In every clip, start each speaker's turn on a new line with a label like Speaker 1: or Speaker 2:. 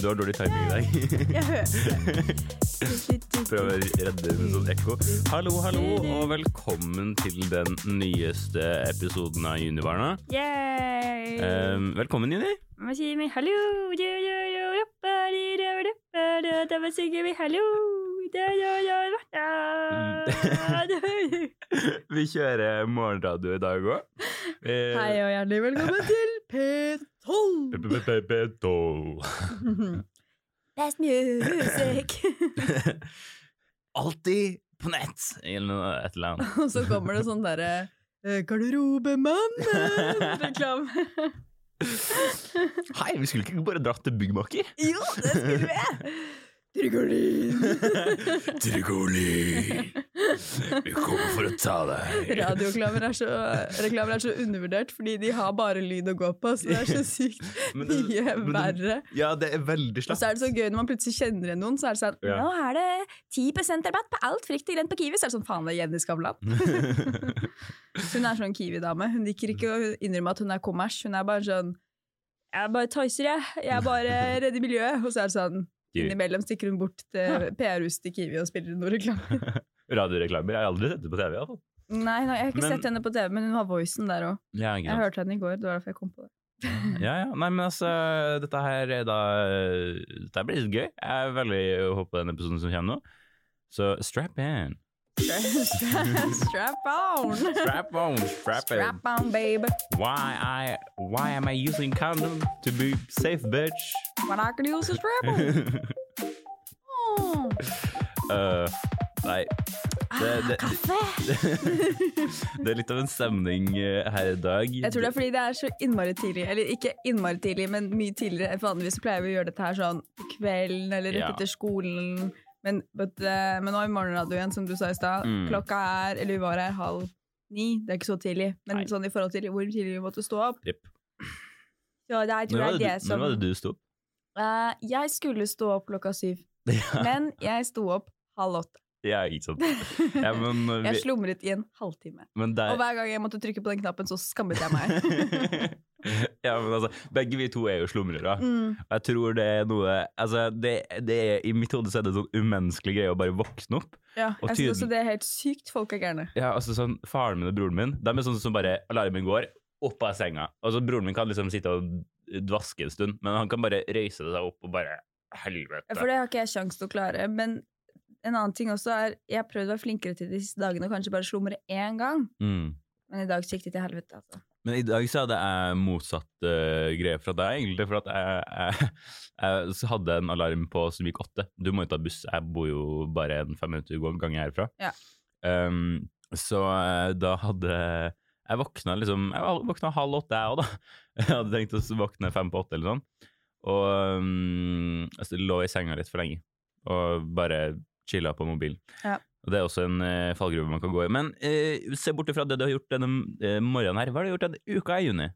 Speaker 1: Du har dårlig timing i dag.
Speaker 2: Jeg hører
Speaker 1: Prøv å redde med sånn ekko. Hallo, hallo, og velkommen til den nyeste episoden av Junibarna.
Speaker 2: Yay!
Speaker 1: Um, velkommen, Juni.
Speaker 2: Hallo! da, synger vi hallo!
Speaker 1: Vi kjører morgenradio i dag òg.
Speaker 2: Hei og hjertelig velkommen til P12! Best music!
Speaker 1: Alltid på nett! Eller et eller annet.
Speaker 2: Og så kommer det sånn derre eh, Garderobemannen-reklame.
Speaker 1: Hei, vi skulle ikke bare dratt til byggmaker?
Speaker 2: Jo, det skulle vi! Trigolin!
Speaker 1: Trygolin! vi kommer for å ta deg.
Speaker 2: Radioreklamer er, så, reklamer er så undervurdert, fordi de har bare lyd å gå på, så det er så sykt
Speaker 1: Men det-
Speaker 2: mye
Speaker 1: men det-
Speaker 2: verre.
Speaker 1: Ja, det er veldig
Speaker 2: Og så er det så gøy når man plutselig kjenner igjen noen, så er det sånn
Speaker 1: Ja.
Speaker 2: Nå er det 10% rabatt på alt fritt og grønt på Kiwi. Så er det sånn faen, det er Jenny Skavlan. hun er sånn Kiwi-dame. Hun liker ikke å innrømme at hun er kommers. Hun er bare sånn Jeg er bare tøyser, jeg. Jeg er bare redder miljøet. Og så er det sånn. Innimellom stikker hun bort til PR-huset til Kiwi og spiller noe reklame.
Speaker 1: Radioreklamer. Jeg har aldri sett det på TV. i hvert fall.
Speaker 2: Nei, nei, jeg har ikke
Speaker 1: Men-
Speaker 2: sett henne på TV, men hun har voicen der òg.
Speaker 1: Ja,
Speaker 2: Jeg hørte henne i går, det var derfor jeg kom på det.
Speaker 1: Ja, ja. Nei, men altså, dette her er da Dette blir litt gøy. Jeg er veldig håper på den episoden som kommer nå. Så strap in.
Speaker 2: Strap on!
Speaker 1: Strap on, strap.
Speaker 2: Strap on, babe.
Speaker 1: Why I why am I using condom to be safe, bitch?
Speaker 2: When I can use a strap on. Åh.
Speaker 1: uh, nei. Det, det,
Speaker 2: Ah, Kaffe!
Speaker 1: det er litt av en stemning eh, her i dag.
Speaker 2: Jeg tror det er fordi det er så innmari tidlig. Eller ikke innmari tidlig, men mye tidligere. Vanligvis så pleier vi å gjøre dette her sånn på kvelden eller rett
Speaker 1: Ja.
Speaker 2: etter skolen. Men, but, uh, men nå i morgenradioen, som du sa i stad.
Speaker 1: Mm.
Speaker 2: Klokka er, eller vi var her halv ni. Det er ikke så tidlig. Men
Speaker 1: Nei.
Speaker 2: sånn i forhold til hvor tidlig vi måtte stå opp.
Speaker 1: yep.
Speaker 2: Så det er, jeg det
Speaker 1: det,
Speaker 2: som
Speaker 1: når var det du sto opp?
Speaker 2: Uh, Jeg skulle stå opp klokka syv,
Speaker 1: Ja,
Speaker 2: men jeg sto opp halv åtte.
Speaker 1: ja, ikke sant. Ja, men, vi...
Speaker 2: Jeg slumret i en halvtime.
Speaker 1: men der,
Speaker 2: Og hver gang jeg måtte trykke på den knappen, så skammet jeg meg.
Speaker 1: ja, men altså, begge vi to er jo slumrere.
Speaker 2: Mm.
Speaker 1: Og Jeg tror det er noe Altså, det, det er, I mitt hode så er det sånn umenneskelig greie å bare våkne opp.
Speaker 2: Ja, jeg synes også det er helt sykt. Folk er gærne.
Speaker 1: Ja, altså sånn, Faren min og broren min De er sånn som bare alarmen går, opp av senga. Altså Broren min kan liksom sitte og dvaske en stund, men han kan bare røyse seg opp og bare Helvete.
Speaker 2: Ja, For det har ikke jeg sjanse til å klare. Men en annen ting også er Jeg har prøvd å være flinkere til de siste dagene og kanskje bare slumre én gang.
Speaker 1: Mm.
Speaker 2: Men i dag gikk det til helvete, altså.
Speaker 1: Men i dag så hadde jeg motsatt uh, greie fra deg, egentlig. For at jeg, jeg, jeg hadde en alarm på som gikk åtte. Du må jo ta buss. Jeg bor jo bare en fem minutter gang herfra.
Speaker 2: Ja.
Speaker 1: Um, så uh, da hadde Jeg våkna liksom Jeg våkna halv åtte, jeg òg, da. Jeg hadde tenkt å våkne fem på åtte eller sånn. Og um, altså, lå i senga litt for lenge. Og bare chilla på mobilen.
Speaker 2: Ja.
Speaker 1: Og det er også en eh, fallgruve man kan gå i. Men eh, se bort ifra det du har gjort denne eh, morgenen her. Hva har du gjort denne uka i juni?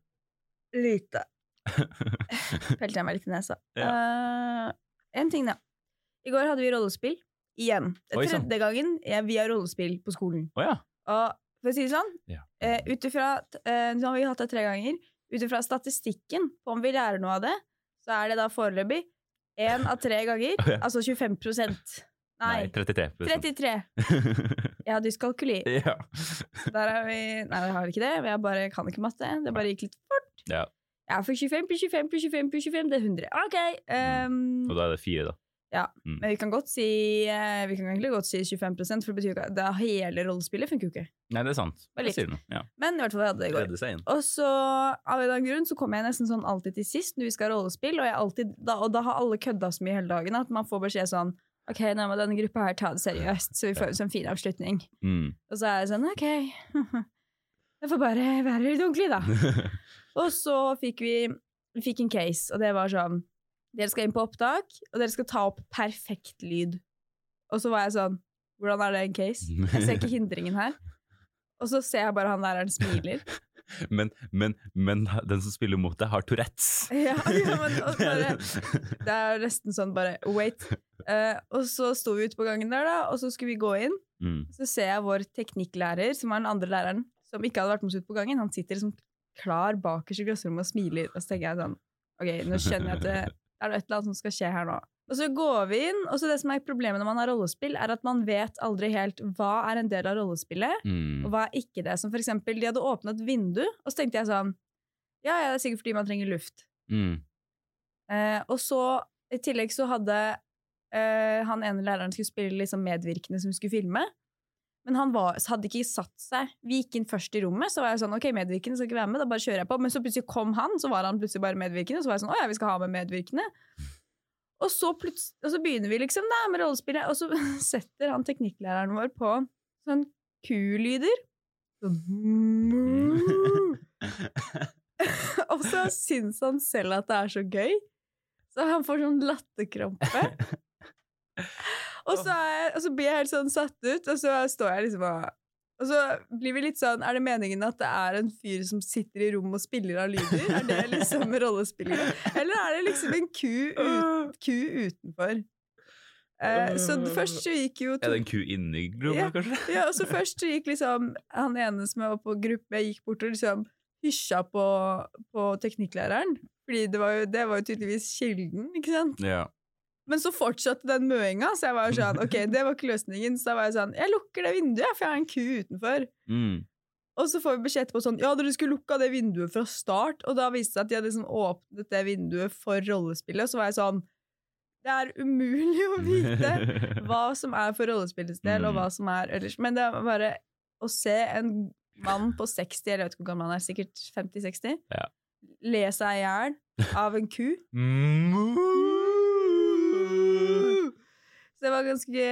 Speaker 2: Lite. Felte jeg meg litt i nesa. Eh, en ting, da. I går hadde vi rollespill. Igjen. Det
Speaker 1: Oi,
Speaker 2: er
Speaker 1: sann.
Speaker 2: tredje gangen jeg, vi har rollespill på skolen.
Speaker 1: Å ja.
Speaker 2: Og for å si det sånn,
Speaker 1: Ja.
Speaker 2: eh, ut ifra eh, Nå har vi hatt det tre ganger. Ut ifra statistikken på om vi lærer noe av det, så er det da foreløpig én av tre ganger.
Speaker 1: Ja.
Speaker 2: Altså 25
Speaker 1: Nei,
Speaker 2: Nei,
Speaker 1: 33
Speaker 2: 33. Jeg har dyskalkuli.
Speaker 1: ja.
Speaker 2: Der er vi Nei, jeg har ikke det. Jeg bare kan ikke matte. Det bare gikk litt fort.
Speaker 1: ja.
Speaker 2: Ja, for 25 pluss 25 pluss 25 pluss 25, det er 100. Ok. ehm,
Speaker 1: Og da er det fire, da.
Speaker 2: Ja, men vi kan godt si eh, Vi kan egentlig godt si 25 for det betyr jo ikke at hele rollespillet funker jo ikke.
Speaker 1: Nei, det er sant. Det sier noe. Ja.
Speaker 2: Men i hvert fall, jeg hadde det i går. Og så, av en eller annen grunn, så kommer jeg nesten sånn alltid til sist når vi skal ha rollespill, og, jeg alltid, da, og da har alle kødda så mye hele dagen at man får beskjed sånn Ok, nå må denne gruppa her ta det seriøst, så vi får en sånn fin avslutning.
Speaker 1: Mm.
Speaker 2: Og så er jeg sånn, ok, jeg får bare være litt ordentlig, da. Og så fikk vi, vi fikk en case, og det var sånn Dere skal inn på opptak, og dere skal ta opp perfekt lyd. Og så var jeg sånn Hvordan er det en case? Jeg ser ikke hindringen her. Og så ser jeg bare han læreren smiler.
Speaker 1: Men, men, men den som spiller mot deg, har Tourettes.
Speaker 2: Ja, ja, men bare, Det er nesten sånn bare Wait. Uh, og så sto vi ute på gangen der, da, og så skulle vi gå inn.
Speaker 1: mm.
Speaker 2: Så ser jeg vår teknikklærer, som er den andre læreren, som ikke hadde vært med oss ut på gangen. Han sitter liksom klar bakerst i klasserommet og smiler. Og så tenker jeg sånn Ok, nå skjønner jeg at det, er det et eller annet som skal skje her nå. Og så går vi inn, og så det som er problemet når man har rollespill, er at man vet aldri helt hva er en del av rollespillet,
Speaker 1: Mm.
Speaker 2: og hva er ikke det. Som for eksempel, de hadde åpnet et vindu, og så tenkte jeg sånn Ja, ja, det er sikkert fordi man trenger luft.
Speaker 1: Mm.
Speaker 2: Eh, og så, i tillegg så hadde eh, han ene læreren skulle spille liksom medvirkende som skulle filme. Men han var, hadde ikke satt seg. Vi gikk inn først i rommet, så var jeg sånn Ok, medvirkende skal ikke være med, da bare kjører jeg på. Men så plutselig kom han, så var han plutselig bare medvirkende. Så var jeg sånn Å ja, vi skal ha med medvirkende. Og så, og så begynner vi liksom da med rollespillet, og så setter han teknikklæreren vår på sånn kulyder. Sånn Og så syns han selv at det er så gøy. Så han får sånn latterkrampe. Og så, og så blir jeg helt sånn satt ut, og så står jeg liksom og Og så blir vi litt sånn Er det meningen at det er en fyr som sitter i rommet og spiller av lyder? Er det liksom rollespillet? Eller er det liksom en ku, ut, ku utenfor? Eh, så først så gikk jo
Speaker 1: Er det en ku inni rommet,
Speaker 2: Ja.
Speaker 1: kanskje?
Speaker 2: ja, og så først så gikk liksom han ene som jeg var på gruppe med, gikk bort og liksom hysja på, på teknikklæreren. Fordi det var, jo, det var jo tydeligvis kilden, ikke sant?
Speaker 1: Ja.
Speaker 2: Men så fortsatte den møinga, så jeg var jo sånn, ok, det var ikke løsningen. Så da var jeg sånn, jeg lukker det vinduet, for jeg har en ku utenfor.
Speaker 1: Mm.
Speaker 2: Og så får vi beskjed etterpå sånn, ja, dere skulle lukka det vinduet fra start. Og da viste det seg at de hadde liksom åpnet det vinduet for rollespillet. Og så var jeg sånn, det er umulig å vite hva som er for rollespillets del, og hva som er ellers. Men det var bare å se en mann på 60, eller jeg vet ikke hvor gammel han er, sikkert 50-60,
Speaker 1: Ja.
Speaker 2: le seg i hjel av en ku. Så det var ganske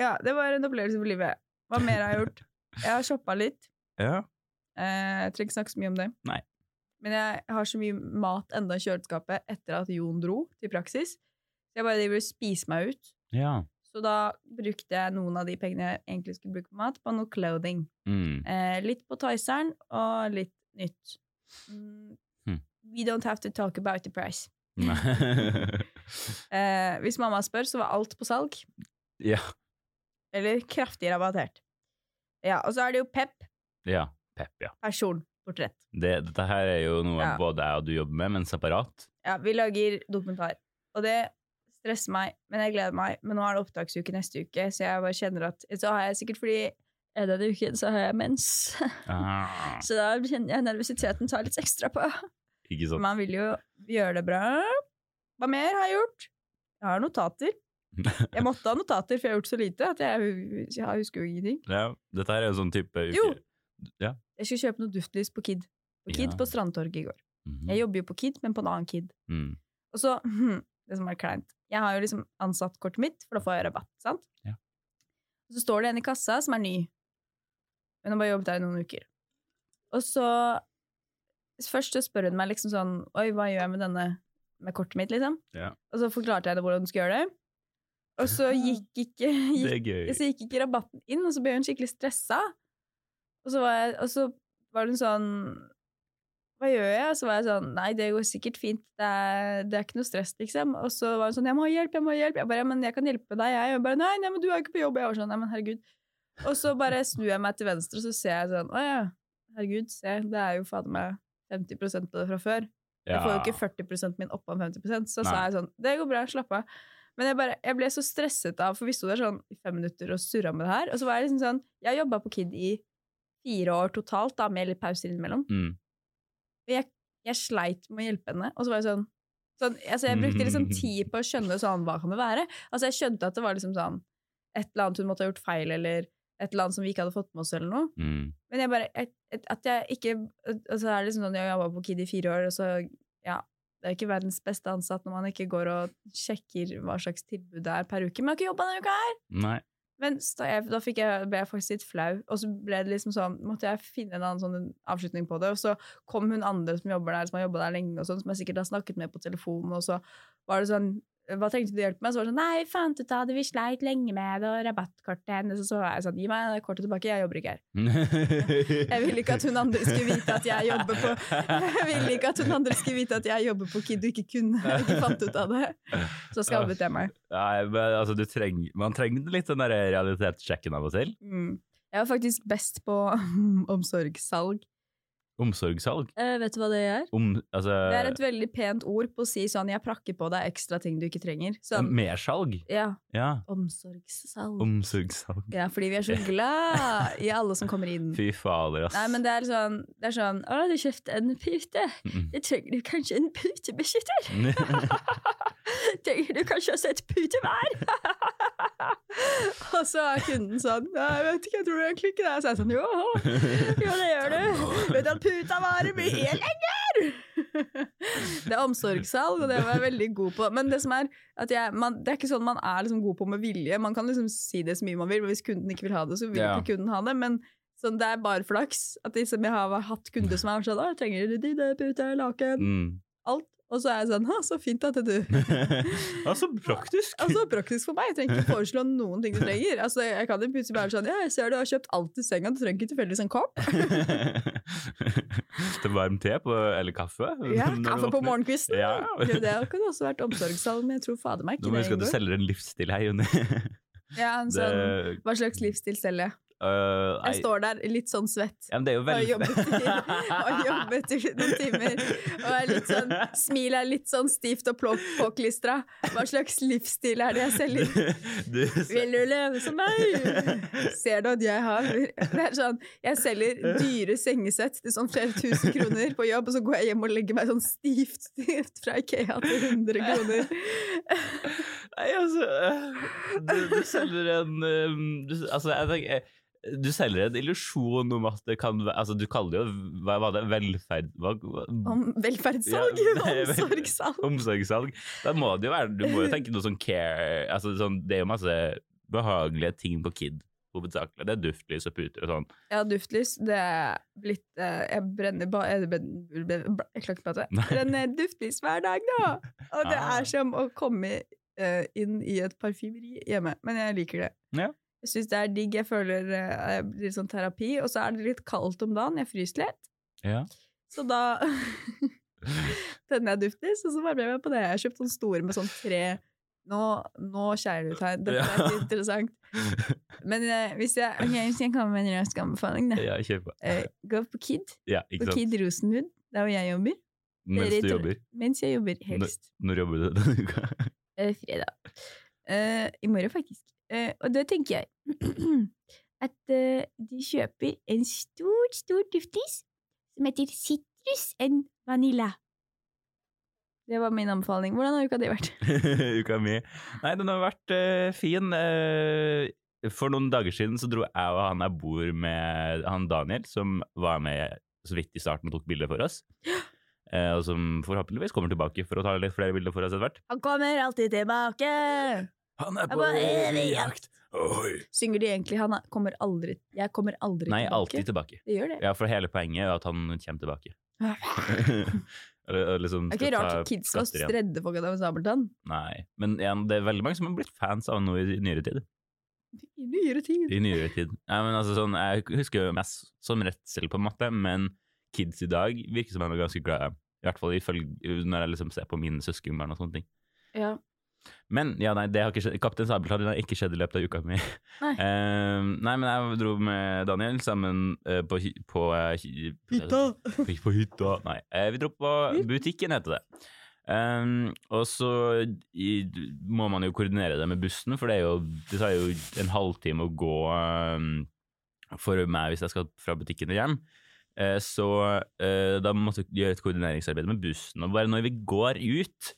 Speaker 2: Ja, det var en opplevelse for livet. Hva mer har jeg gjort? Jeg har shoppa litt.
Speaker 1: Ja.
Speaker 2: Eh, jeg trenger ikke snakke så mye om det.
Speaker 1: Nei.
Speaker 2: Men jeg har så mye mat enda i kjøleskapet etter at Jon dro til praksis. Så jeg bare driver og spiser meg ut.
Speaker 1: ja.
Speaker 2: Så da brukte jeg noen av de pengene jeg egentlig skulle bruke på mat, på noe clothing.
Speaker 1: Mm.
Speaker 2: Eh, litt på Tyseren og litt nytt. Mm.
Speaker 1: Hmm.
Speaker 2: We don't have to talk about the price. Eh, hvis mamma spør, så var alt på salg.
Speaker 1: ja.
Speaker 2: Eller kraftig rabattert. Ja, og så er det jo Pep,
Speaker 1: ja. Pep, ja.
Speaker 2: personportrett.
Speaker 1: Det, dette her er jo noe
Speaker 2: Ja.
Speaker 1: både jeg og du jobber med, men separat.
Speaker 2: Ja, vi lager dokumentar. Og det stresser meg, men jeg gleder meg. Men nå er det opptaksuke neste uke, så jeg bare kjenner at Så har jeg sikkert fordi er denne uken så har jeg mens.
Speaker 1: Ah,
Speaker 2: Så da kjenner jeg nervøsiteten tar litt ekstra på.
Speaker 1: ikke sant?
Speaker 2: Man vil jo gjøre det bra. Hva mer har jeg gjort? Jeg har notater. Jeg måtte ha notater, for jeg har gjort så lite at jeg, jeg husker jo ingenting.
Speaker 1: Ja, dette her er jo sånn type uke.
Speaker 2: Jo.
Speaker 1: Ja.
Speaker 2: Jeg skulle kjøpe noe duftlys på Kid. På Kid
Speaker 1: Ja.
Speaker 2: på Strandtorget i går.
Speaker 1: Mhm.
Speaker 2: Jeg jobber jo på Kid, men på en annen Kid.
Speaker 1: Mm.
Speaker 2: Og så, det som er kleint Jeg har jo liksom ansatt kortet mitt, for da får jeg rabatt, sant?
Speaker 1: Ja.
Speaker 2: Og så står det en i kassa som er ny. Men har bare jobbet der i noen uker. Og så Først så spør hun meg liksom sånn Oi, hva gjør jeg med denne med kortet mitt, liksom?
Speaker 1: Ja.
Speaker 2: Og så forklarte jeg henne hvordan hun skulle gjøre det. Og så gikk ikke, gikk, så gikk ikke rabatten inn, og så ble hun skikkelig stressa. Og så var, jeg, og så var hun sånn Hva gjør jeg? Og så var jeg sånn Nei, det går sikkert fint. Det er, det er ikke noe stress, liksom. Og så var hun sånn Jeg må ha hjelp, jeg må ha hjelp. Jeg bare, men jeg kan hjelpe deg, jeg. Og bare, nei, nei, men du er ikke på jobb. Jeg var sånn, nei, men herregud. Og så bare snur jeg meg til venstre, og så ser jeg sånn Å ja, herregud, se. Det er jo fader meg 50 på det fra før. Jeg får jo ikke 40% min oppå 50% Så sa jeg sånn Det går bra, slapp av. Men jeg, bare, jeg ble så stresset av, for vi sto der sånn i fem minutter og surra med det her. Og så var jeg liksom sånn Jeg jobba på Kid i fire år totalt, da, med litt pauser innimellom.
Speaker 1: Mm.
Speaker 2: Og jeg, jeg sleit med å hjelpe henne. Og så var jeg sånn, sånn altså Jeg brukte liksom tid på å skjønne sånn, hva kan det være. Altså Jeg skjønte at det var liksom sånn et eller annet hun måtte ha gjort feil, eller et annet som vi ikke hadde fått med oss, eller noe.
Speaker 1: Mm.
Speaker 2: Men jeg bare At jeg ikke Og så er det liksom sånn Jeg jobba på Kid i fire år, og så Ja. Det er ikke verdens beste ansatt når man ikke går og sjekker hva slags tilbud det er per uke. Men jeg har ikke jobba denne uka her!
Speaker 1: Nei.
Speaker 2: Men jeg, da jeg, ble jeg faktisk litt flau, og så ble det liksom sånn, måtte jeg finne en annen sånn avslutning på det. Og så kom hun andre som jobber der, som har jobba der lenge, og sånn, som jeg sikkert har snakket med på telefonen, og så var det sånn hva trengte du hjelp med? Så var det sånn, nei, fant ut av det, vi sleit lenge med det, og rabattkortet hennes, og så var jeg sånn, gi meg kortet tilbake, jeg jobber ikke her. Jeg ville ikke at hun andre skulle vite at jeg jobber på Jeg ville ikke at hun andre skulle vite at jeg jobber på Kid og ikke kunne, ikke fant ut av det. Så skabbet jeg meg.
Speaker 1: Nei, men altså, du treng, man trenger litt den der realitetssjekken av og til.
Speaker 2: Mm. Jeg var faktisk best på omsorgssalg
Speaker 1: Omsorgssalg?
Speaker 2: Eh, vet du hva det er?
Speaker 1: Om, altså
Speaker 2: Det er et veldig pent ord på å si sånn 'jeg prakker på deg ekstra ting du ikke trenger'. Sånn,
Speaker 1: Mersalg?
Speaker 2: ja,
Speaker 1: Ja.
Speaker 2: omsorgssalg.
Speaker 1: Omsorgssalg.
Speaker 2: Ja, fordi vi er så glad i alle som kommer inn.
Speaker 1: Fy fader, ass.
Speaker 2: Nei, men det er sånn, det er sånn 'Å, du kjøpte en pute.
Speaker 1: Mm.
Speaker 2: Du trenger du kanskje en putebeskytter.' trenger du kanskje også et putevær? og så er kunden sånn 'Jeg vet ikke, jeg tror egentlig ikke det.' Så er jeg sånn 'Jo, jo det gjør du. Vet du at puta varer mye lenger?' det er omsorgssalg, og det var jeg veldig god på. Men det som er at jeg, man, det er ikke sånn man er liksom god på med vilje. Man kan liksom si det så mye man vil, men hvis kunden ikke vil ha det, så vil
Speaker 1: Ja.
Speaker 2: ikke kunden ha det. Men sånn, det er bare flaks at liksom, jeg har hatt kunder som er sånn trenger du dine puter, laken,
Speaker 1: Mm.
Speaker 2: alt?' Og så er jeg sånn 'Å, så fint at du
Speaker 1: altså, praktisk.
Speaker 2: Altså, praktisk for meg. Jeg trenger ikke foreslå noen ting du trenger. Altså, jeg kan jo plutselig være sånn Ja, jeg ser du har kjøpt alt i senga, du trenger ikke tilfeldigvis en kopp.
Speaker 1: Til varm te på, eller kaffe?
Speaker 2: Ja, kaffe på morgenkvisten.
Speaker 1: Ja.
Speaker 2: Jo, Det kunne også vært omsorgssalg, men jeg tror fader meg ikke
Speaker 1: Du
Speaker 2: Nå
Speaker 1: må
Speaker 2: det
Speaker 1: huske at du selger en livsstil her, Jonny.
Speaker 2: Ja, en sånn,
Speaker 1: Det-
Speaker 2: hva slags livsstil selger jeg?
Speaker 1: Nei,
Speaker 2: Jeg står der litt sånn svett.
Speaker 1: ja, men det er jo veldig
Speaker 2: Og har jobbet i noen timer. Og er litt sånn, smilet er litt sånn stivt og påklistra. Hva slags livsstil er det jeg selger?
Speaker 1: du,
Speaker 2: Vil du leve som meg? Ser du at jeg har Det er sånn, Jeg selger dyre sengesett til sånn flere tusen kroner på jobb, og så går jeg hjem og legger meg sånn stivt, stivt fra Ikea til 100 kroner.
Speaker 1: Nei, altså øh, Du, du selger en øh, du, Altså, jeg tenker du selger en illusjon om at det kan være altså, Du kaller det jo Hva var det? Velferd... Hva,
Speaker 2: Om velferdssalg,
Speaker 1: Ja, det
Speaker 2: omsorgssalg.
Speaker 1: omsorgssalg. Da må det jo være Du må jo tenke noe sånn care altså, sånn, Det er jo masse behagelige ting på Kid, hovedsakelig. Det er duftlys og puter og sånn.
Speaker 2: Ja, duftlys, det er blitt eh, Jeg brenner ba... Jeg, klarer ikke å prate. Brenner duftlys hver dag da! Og det
Speaker 1: Ah.
Speaker 2: er som å komme eh, inn i et parfymeri hjemme. Men jeg liker det.
Speaker 1: Ja.
Speaker 2: Jeg syns det er digg. Jeg føler eh, jeg blir sånn terapi. Og så er det litt kaldt om dagen. Jeg fryser litt.
Speaker 1: Ja.
Speaker 2: Så da tenner jeg duftlys, og så varmer jeg meg på det. Jeg har kjøpt sånn store med sånn tre Nå, nå skjærer det ut her. Dette er litt interessant. Men uh, hvis jeg, ok, hvis jeg kommer med en rask anbefaling, da.
Speaker 1: ja.
Speaker 2: Eh, gå på Kid.
Speaker 1: Ja,
Speaker 2: På. Kid Rosenwood, der hvor jeg jobber.
Speaker 1: Mens du jobber.
Speaker 2: Mens jeg jobber, helst.
Speaker 1: Når jobber du denne uka?
Speaker 2: uh, fredag. I morgen, faktisk. Eh, og da tenker jeg at uh, de kjøper en stor, stor duftis som heter Citrus and Vanilla. Det var min anbefaling. Hvordan har uka di vært?
Speaker 1: uka mi. Nei, den har vært uh, fin. For noen dager siden så dro jeg og han jeg bor med, han Daniel, som var med så vidt i starten og tok bilder for oss. Og som forhåpentligvis kommer tilbake for å ta litt flere bilder for oss etter hvert.
Speaker 2: Han kommer alltid tilbake!
Speaker 1: Han er
Speaker 2: på evig jakt.
Speaker 1: Ohoi.
Speaker 2: Synger de egentlig 'Han er- kommer aldri Jeg kommer aldri
Speaker 1: Nei,
Speaker 2: tilbake'?
Speaker 1: alltid tilbake.
Speaker 2: Det gjør det.
Speaker 1: Ja, for hele poenget er at han kommer tilbake. Eller, liksom
Speaker 2: Det er ikke rart kids var
Speaker 1: stredde
Speaker 2: redde for Gaddafi Sabeltann.
Speaker 1: Nei, men igjen, det er veldig mange som har blitt fans av noe i nyere tid.
Speaker 2: I nyere tid.
Speaker 1: I nyere tid. Nei, men altså sånn, Jeg husker jo mest som redsel, på en måte, men kids i dag virker som de er ganske glad i. I hvert fall ifølge, når jeg liksom ser på mine søskenbarn og sånne ting.
Speaker 2: Ja.
Speaker 1: Men ja, nei, det har ikke skjedd. Kaptein Sabeltann har ikke skjedd i løpet av uka mi.
Speaker 2: Nei.
Speaker 1: uh, nei, men jeg dro med Daniel sammen uh, på, hy- på, uh, hy-
Speaker 2: Hytta!
Speaker 1: På, på hytta. Nei, eh, vi dro på butikken, heter det. Um, og så i, må man jo koordinere det med bussen, for det, er jo, det tar jo en halvtime å gå um, for meg hvis jeg skal fra butikken og hjem. Eh, så eh, da måtte vi gjøre et koordineringsarbeid med bussen. Og bare når vi går ut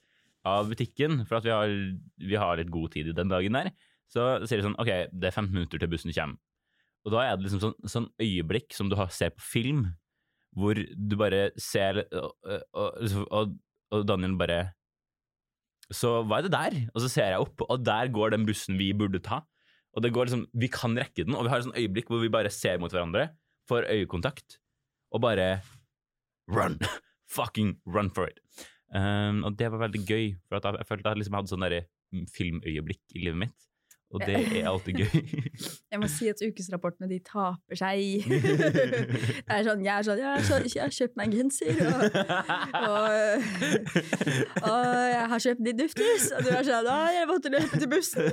Speaker 1: av butikken, for at vi har, vi har litt god tid i den dagen der, så sier de sånn OK, det er 15 minutter til bussen kommer. Og da er det liksom sånn, sånn øyeblikk som du har, ser på film, hvor du bare ser Og, og, og, Daniel bare Så hva er det der? Og så ser jeg opp, og der går den bussen vi burde ta. Og det går liksom, Vi kan rekke den, og vi har et sånt øyeblikk hvor vi bare ser mot hverandre, får øyekontakt, og bare Run! Fucking run for it! Um, og det var veldig gøy, for at jeg, jeg følte jeg liksom hadde sånn filmøyeblikk i livet mitt. Og det er alltid gøy.
Speaker 2: Jeg må si at ukesrapportene de taper seg. det er sånn, jeg er sånn, jeg har, jeg har kjøpt meg genser, og, og, og jeg har kjøpt litt duftlys, og du er sånn, å, jeg måtte løpe til bussen.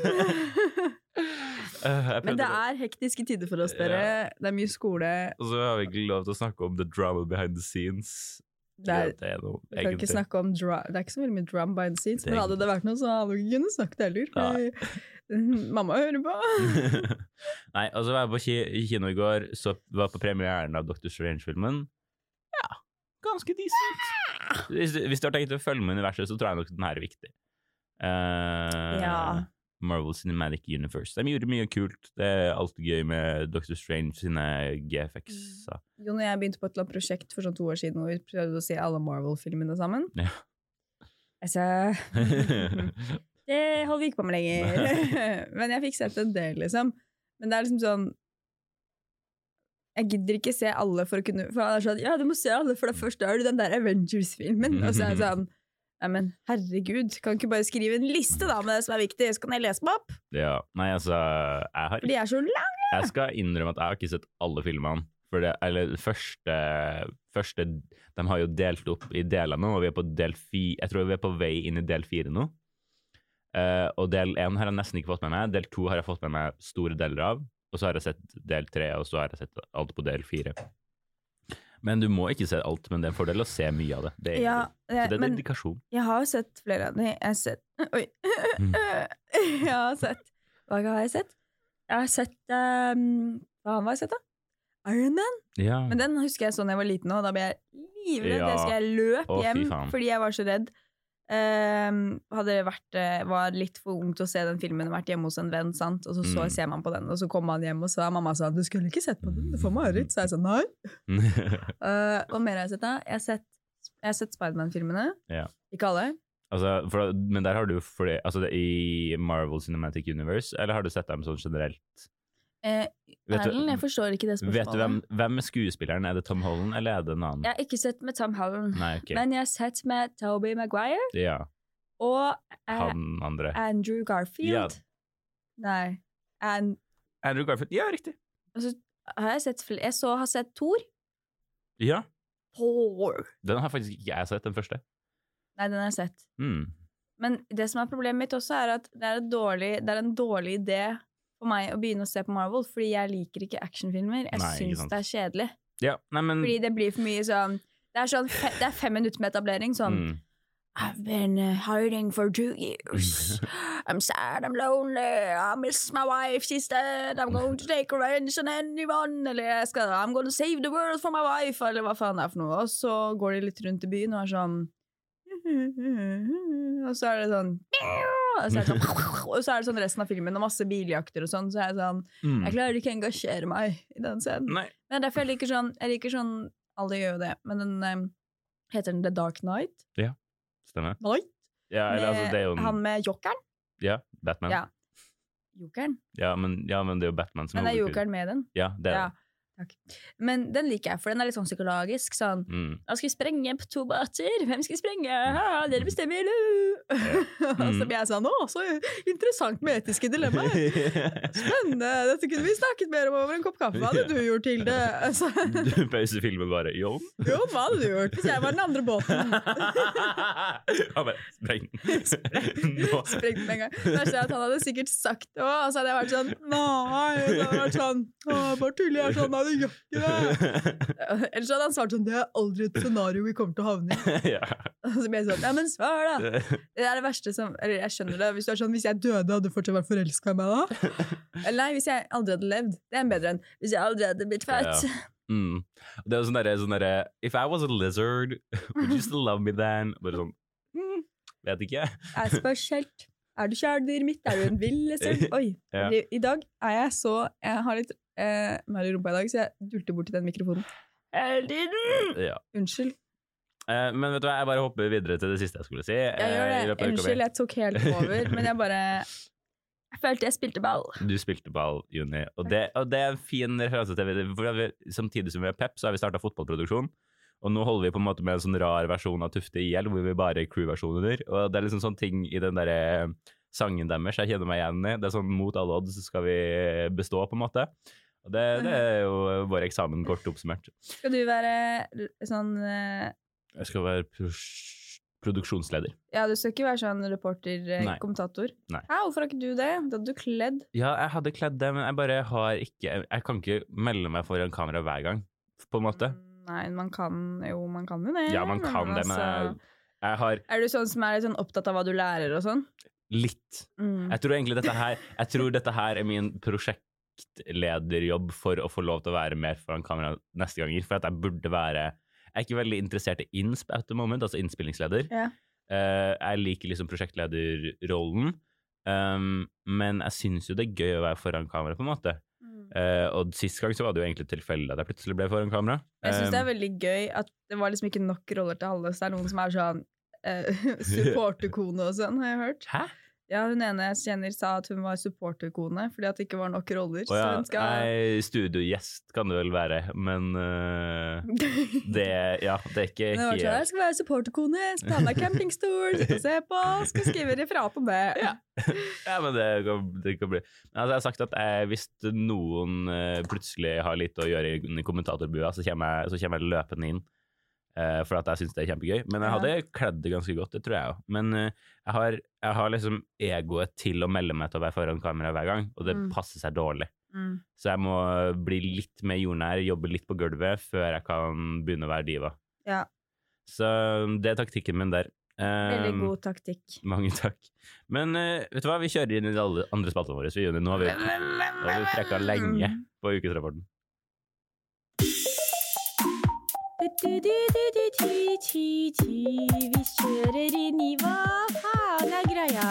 Speaker 1: Eh,
Speaker 2: Men det er hektiske tider for oss, dere. Det er mye skole.
Speaker 1: Og så har vi ikke lov til å snakke om the drama behind the scenes.
Speaker 2: Det er,
Speaker 1: det er noe,
Speaker 2: vi kan ikke snakke om dra Det er ikke så veldig mye drum by the scenes, men hadde det vært noe, så hadde vi kunnet snakket heller. Fordi mamma hører på.
Speaker 1: Nei, altså så var jeg på kino i går, så var på premieren av Doctor Strange-filmen. Ja, ganske decent. Hvis, hvis du har tenkt å følge med universet, så tror jeg nok den her er viktig. Uh,
Speaker 2: Ja.
Speaker 1: Marvel Cinematic Universe. De gjorde mye kult. Det er alltid gøy med Doctor Strange sine GFX. -er.
Speaker 2: Jon og jeg begynte på et eller annet prosjekt for sånn to år siden og vi prøvde å se alle Marvel-filmene sammen.
Speaker 1: Ja.
Speaker 2: Altså Det holder vi ikke på med lenger. Men jeg fikk sett en del, liksom. Men det er liksom sånn Jeg gidder ikke se alle for å kunne For han er sånn Ja, du må se alle, for det første er du den der Avengers-filmen. Og så er det sånn Nei, men herregud, kan du ikke bare skrive en liste da med det som er viktig, så kan jeg lese meg opp?
Speaker 1: ja. Nei, altså jeg, har,
Speaker 2: de er så lange!
Speaker 1: jeg skal innrømme at jeg har ikke sett alle filmene. For det, eller første, første De har jo delt opp i deler nå, og vi er på del fi, jeg tror vi er på vei inn i del fire nå. Uh, og del én har jeg nesten ikke fått med meg. Del to har jeg fått med meg store deler av. Og så har jeg sett del tre, og så har jeg sett alt på del fire. Men du må ikke se alt, men det er en fordel å se mye av det. Det er,
Speaker 2: Ja,
Speaker 1: så det er
Speaker 2: men
Speaker 1: dedikasjon.
Speaker 2: jeg har jo sett flere av dem. Jeg har sett Oi.
Speaker 1: Mm.
Speaker 2: Jeg har sett Hva har jeg sett? Jeg har sett um, Hva har jeg sett, da? Iron Man.
Speaker 1: Ja.
Speaker 2: Men den husker jeg sånn da jeg var liten, òg. da ble jeg livredd.
Speaker 1: Ja.
Speaker 2: Jeg husker jeg løp hjem
Speaker 1: faen.
Speaker 2: fordi jeg var så redd. Ehm, hadde vært, eh, var litt for ung til å se den filmen, vært hjemme hos en venn, sant? og så, så
Speaker 1: Mm.
Speaker 2: ser man på den, og så kommer man hjem, og så er mamma sånn 'Du skulle ikke sett på den, du får mareritt'. Så jeg sånn 'Nei'. Hva mer har jeg sett, da? Jeg har sett, jeg har sett Spiderman-filmene.
Speaker 1: Ja.
Speaker 2: Ikke alle.
Speaker 1: altså, for, men der har du fordi, altså I Marvel Cinematic Universe, eller har du sett dem sånn generelt?
Speaker 2: Eh, Erlend, jeg forstår ikke det spørsmålet.
Speaker 1: Vet du hvem, hvem er skuespilleren? Er det Tom Holland, eller er det en annen?
Speaker 2: Jeg har ikke sett med Tom Holland,
Speaker 1: Nei, okay.
Speaker 2: men jeg har sett med Toby Maguire
Speaker 1: ja,
Speaker 2: og eh,
Speaker 1: han andre.
Speaker 2: Andrew Garfield.
Speaker 1: Ja.
Speaker 2: Nei. And,
Speaker 1: Andrew Garfield. Ja, riktig.
Speaker 2: Altså, har jeg sett Jeg så har sett Thor.
Speaker 1: Ja,
Speaker 2: Thor.
Speaker 1: den har faktisk ikke jeg sett, den første.
Speaker 2: Nei, den har jeg sett.
Speaker 1: Mm.
Speaker 2: Men det som er problemet mitt også, er at det er, et dårlig, det er en dårlig idé for meg å begynne å se på Marvel, fordi jeg liker ikke actionfilmer. Jeg syns det er kjedelig.
Speaker 1: Ja, nei, men
Speaker 2: Fordi det blir for mye sånn Det er, sånn det er fem minutter med etablering. Sånn
Speaker 1: mm.
Speaker 2: I've been uh, hiding for two years. I'm sad, I'm lonely, I miss my wife, she's dead, I'm going to take revenge on anyone, eller jeg skal, I'm going to save the world for my wife, eller hva faen det er for noe. Og så går de litt rundt i byen og er sånn Og så er det sånn og så er det sånn, og så er det sånn resten av filmen og masse biljakter og sånn, så er jeg sånn
Speaker 1: Mm.
Speaker 2: Jeg klarer ikke å engasjere meg i den scenen.
Speaker 1: Nei.
Speaker 2: Men er derfor jeg liker sånn Jeg liker sånn Alle gjør jo det, men den um, Heter den The Dark Knight?
Speaker 1: Stemmer.
Speaker 2: Night?
Speaker 1: Ja, eller, altså, det er jo en,
Speaker 2: Han med jokeren?
Speaker 1: Ja, Batman.
Speaker 2: Ja. Jokeren?
Speaker 1: Ja, men, ja, men det er jo Batman som
Speaker 2: Men er jokeren med den?
Speaker 1: Ja, det er
Speaker 2: Ja. Takk. Men den liker jeg, for den er litt sånn psykologisk. Sånn.
Speaker 1: Mm.
Speaker 2: Skal vi sprenge på to båter. Hvem skal vi sprenge? Ha, dere bestemmer, eller? Og så
Speaker 1: Mm.
Speaker 2: blir jeg sånn Å, så interessant med etiske dilemmaer. Spennende! Dette kunne vi snakket mer om over en kopp kaffe. Hva hadde du gjort, Hilde? Altså,
Speaker 1: Du pauser filmen bare. Jon?
Speaker 2: jo, hva hadde du gjort hvis jeg var den andre båten?
Speaker 1: Han bare Spreng den. Nå.
Speaker 2: Sprengt med en gang. Verste er at han hadde sikkert sagt det òg, og så hadde jeg vært sånn Nei. Så hadde vært sånn Å, bare tuller. Jeg sånn Det gjør ikke det. Ellers hadde han svart sånn Det er aldri et scenario vi kommer til å havne i.
Speaker 1: ja.
Speaker 2: Så ble jeg sånn Ja, men svar, da! Det er det verste som Eller jeg skjønner det. Hvis du er sånn Hvis jeg døde, hadde du fortsatt vært forelska i meg da? Eller nei, hvis jeg aldri hadde levd. Det er en bedre enn hvis jeg aldri hadde blitt født.
Speaker 1: Mm. Det er sånn derre sånn der, If I was a lizard, would you still love me then? Bare sånn mm, Vet ikke.
Speaker 2: Jeg spørs helt. Er du kjæledyret mitt? Er du en vill lizard? Oi.
Speaker 1: Ja.
Speaker 2: I dag er jeg så Jeg har litt eh, mer i rumpa i dag, så jeg dulter bort til den mikrofonen. Tiden!
Speaker 1: Ja.
Speaker 2: Unnskyld.
Speaker 1: Eh, men vet du hva, jeg bare hopper videre til det siste jeg skulle si.
Speaker 2: Jeg gjør
Speaker 1: eh, løpet
Speaker 2: det.
Speaker 1: av.
Speaker 2: Unnskyld, jeg tok helt over, men jeg bare Jeg følte jeg spilte ball.
Speaker 1: Du spilte ball, Juni, og det, og det er en fin referanse til det. For vi, Samtidig som vi er pep, så har vi starta fotballproduksjon. Og nå holder vi på en måte med en sånn rar versjon av Tufte IL, hvor vi bare er crew-versjoner. Og det er liksom sånn ting i den derre sangen deres jeg kjenner meg igjen i. Det er sånn mot alle odds skal vi bestå, på en måte. Det, det er jo vår eksamen kort oppsummert.
Speaker 2: Skal du være sånn uh...
Speaker 1: Jeg skal være produksjonsleder.
Speaker 2: Ja, du skal ikke være sånn reporter-kommentator.
Speaker 1: Nei.
Speaker 2: Nei. hvorfor har ikke du det? Da hadde du kledd.
Speaker 1: Ja, jeg hadde kledd det, men jeg bare har ikke Jeg kan ikke melde meg foran kamera hver gang, på en måte.
Speaker 2: Nei, man kan jo, man kan jo det.
Speaker 1: Ja, man kan det, men
Speaker 2: altså,
Speaker 1: jeg har
Speaker 2: Er du sånn som er litt sånn opptatt av hva du lærer og sånn?
Speaker 1: litt
Speaker 2: Mm.
Speaker 1: Jeg tror egentlig dette her Jeg tror dette her er min prosjektlederjobb for å få lov til å være mer foran kamera neste ganger. For at jeg burde være Jeg er ikke veldig interessert i insp at the moment, altså innspillingsleder.
Speaker 2: Ja.
Speaker 1: Uh, jeg liker liksom prosjektlederrollen, um, men jeg syns jo det er gøy å være foran kamera, på en måte.
Speaker 2: Mm.
Speaker 1: Eh, og sist gang så var det jo egentlig tilfeldig at jeg plutselig ble foran kamera.
Speaker 2: Jeg syns det er
Speaker 1: Um,
Speaker 2: veldig gøy at det var liksom ikke nok roller til alle. Så det er noen som er sånn uh, supporterkone og sånn, har jeg hørt.
Speaker 1: Hæ?
Speaker 2: Ja, hun ene jeg kjenner sa at hun var supporterkone fordi at det ikke var nok roller.
Speaker 1: Oh, ja,
Speaker 2: skal
Speaker 1: nei, studiogjest kan det vel være, men uh, det Ja, det er ikke
Speaker 2: Men det var sånn, jeg skal være supporterkone, skal med campingstol, sitte og se på, skal skrive referat om det.
Speaker 1: Ja. Ja, men det kan, det kan bli altså, jeg har sagt at jeg, hvis noen uh, plutselig har litt å gjøre i, i kommentatorbua, så kommer jeg, så kommer jeg løpende inn. Eh, for at jeg syns det er kjempegøy. Men jeg hadde kledd det ganske godt, det tror jeg òg. Men eh, jeg, har, jeg har liksom egoet til å melde meg til å være foran kamera hver gang, og det
Speaker 2: Mm.
Speaker 1: passer seg dårlig.
Speaker 2: Mm.
Speaker 1: Så jeg må bli litt mer jordnær, jobbe litt på gulvet, før jeg kan begynne å være diva.
Speaker 2: Ja,
Speaker 1: Så det er taktikken min der.
Speaker 2: veldig
Speaker 1: Um,
Speaker 2: god taktikk.
Speaker 1: Mange takk. Men uh, vet du hva, vi kjører inn i de alle andre spaltene våre. Så vi, nå har vi, nå har vi trekka lenge på ukesrapporten.
Speaker 2: Vi kjører inn i hva faen er greia?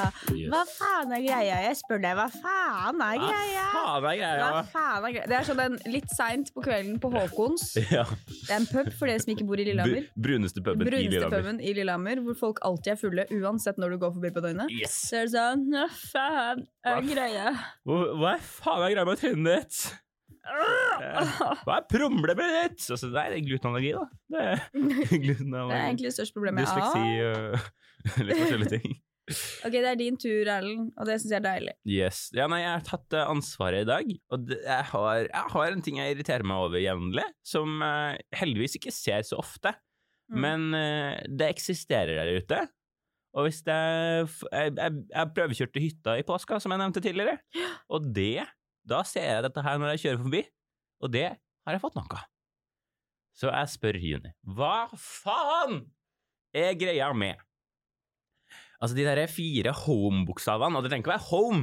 Speaker 2: Hva faen er greia? Jeg spør deg, hva faen er
Speaker 1: Hva
Speaker 2: greia?
Speaker 1: faen er greia?
Speaker 2: Hva faen er greia? Det er sånn en litt seint på kvelden på Håkons.
Speaker 1: Ja.
Speaker 2: Det er en pub for dere som ikke bor i Lillehammer.
Speaker 1: Br- Bruneste puben i Lillehammer.
Speaker 2: puben i Lillehammer, hvor folk alltid er fulle, uansett når du går forbi på døgnet.
Speaker 1: Yes!
Speaker 2: Så er det sånn Hva faen er greia?
Speaker 1: Hva hva faen er greia med trynet ditt? Hva er problemet ditt? Altså, det er glutenallergi, da. Det er
Speaker 2: Det er egentlig det største problemet jeg
Speaker 1: Dysleksi og litt forskjellige ting.
Speaker 2: Ok, det er din tur, Erlend, og det syns jeg er deilig.
Speaker 1: Yes. Ja, nei, jeg har tatt eh, ansvaret i dag, og det, jeg, har, jeg har en ting jeg irriterer meg over jevnlig, som jeg heldigvis ikke ser så ofte,
Speaker 2: Mm.
Speaker 1: men uh, det eksisterer der ute. Og hvis det er Jeg, jeg, jeg prøvekjørte hytta i påska, som jeg nevnte tidligere, og det Da ser jeg dette her når jeg kjører forbi, og det har jeg fått nok av. Så jeg spør Juni, hva faen er greia med Altså, de der fire home-bokstavene, og det trenger ikke være home,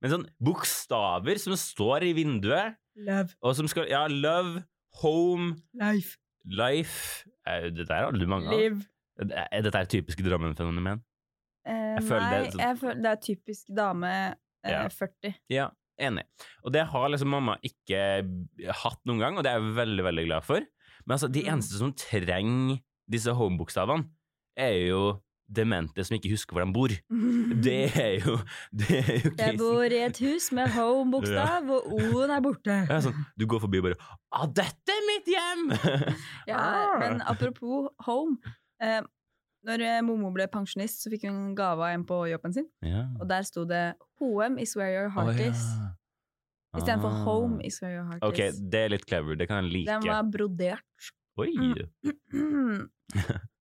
Speaker 1: men sånn bokstaver som står i vinduet,
Speaker 2: Love.
Speaker 1: og som skal Ja, love, home,
Speaker 2: Life.
Speaker 1: life Dette er aldri mange av.
Speaker 2: Liv.
Speaker 1: Er dette et typisk Drammen-fenomen?
Speaker 2: Eh, nei,
Speaker 1: det er sånn-
Speaker 2: føler det er typisk dame eh,
Speaker 1: Ja.
Speaker 2: 40.
Speaker 1: Ja, enig. Og det har liksom mamma ikke hatt noen gang, og det er jeg veldig, veldig glad for. Men altså, de
Speaker 2: Mm.
Speaker 1: eneste som trenger disse home-bokstavene, er jo demente som ikke husker hvor de bor. Det er jo Det er jo
Speaker 2: Jeg bor i et hus med home-bokstav, og O-en er borte.
Speaker 1: Ja, sånn, du går forbi og bare 'Å, dette er mitt hjem!
Speaker 2: Ja,
Speaker 1: Ah.
Speaker 2: men apropos home. Eh, når eh, Momo ble pensjonist, så fikk hun en gave av en på jobben sin.
Speaker 1: Ja.
Speaker 2: Og der sto det 'Hoem is where your heart
Speaker 1: oh, ja.
Speaker 2: is'. Istedenfor
Speaker 1: Ah.
Speaker 2: 'Home is where your heart
Speaker 1: Ok,
Speaker 2: is'.
Speaker 1: det er litt clever. Det kan jeg like.
Speaker 2: Den var brodert.
Speaker 1: Oi!
Speaker 2: Mm.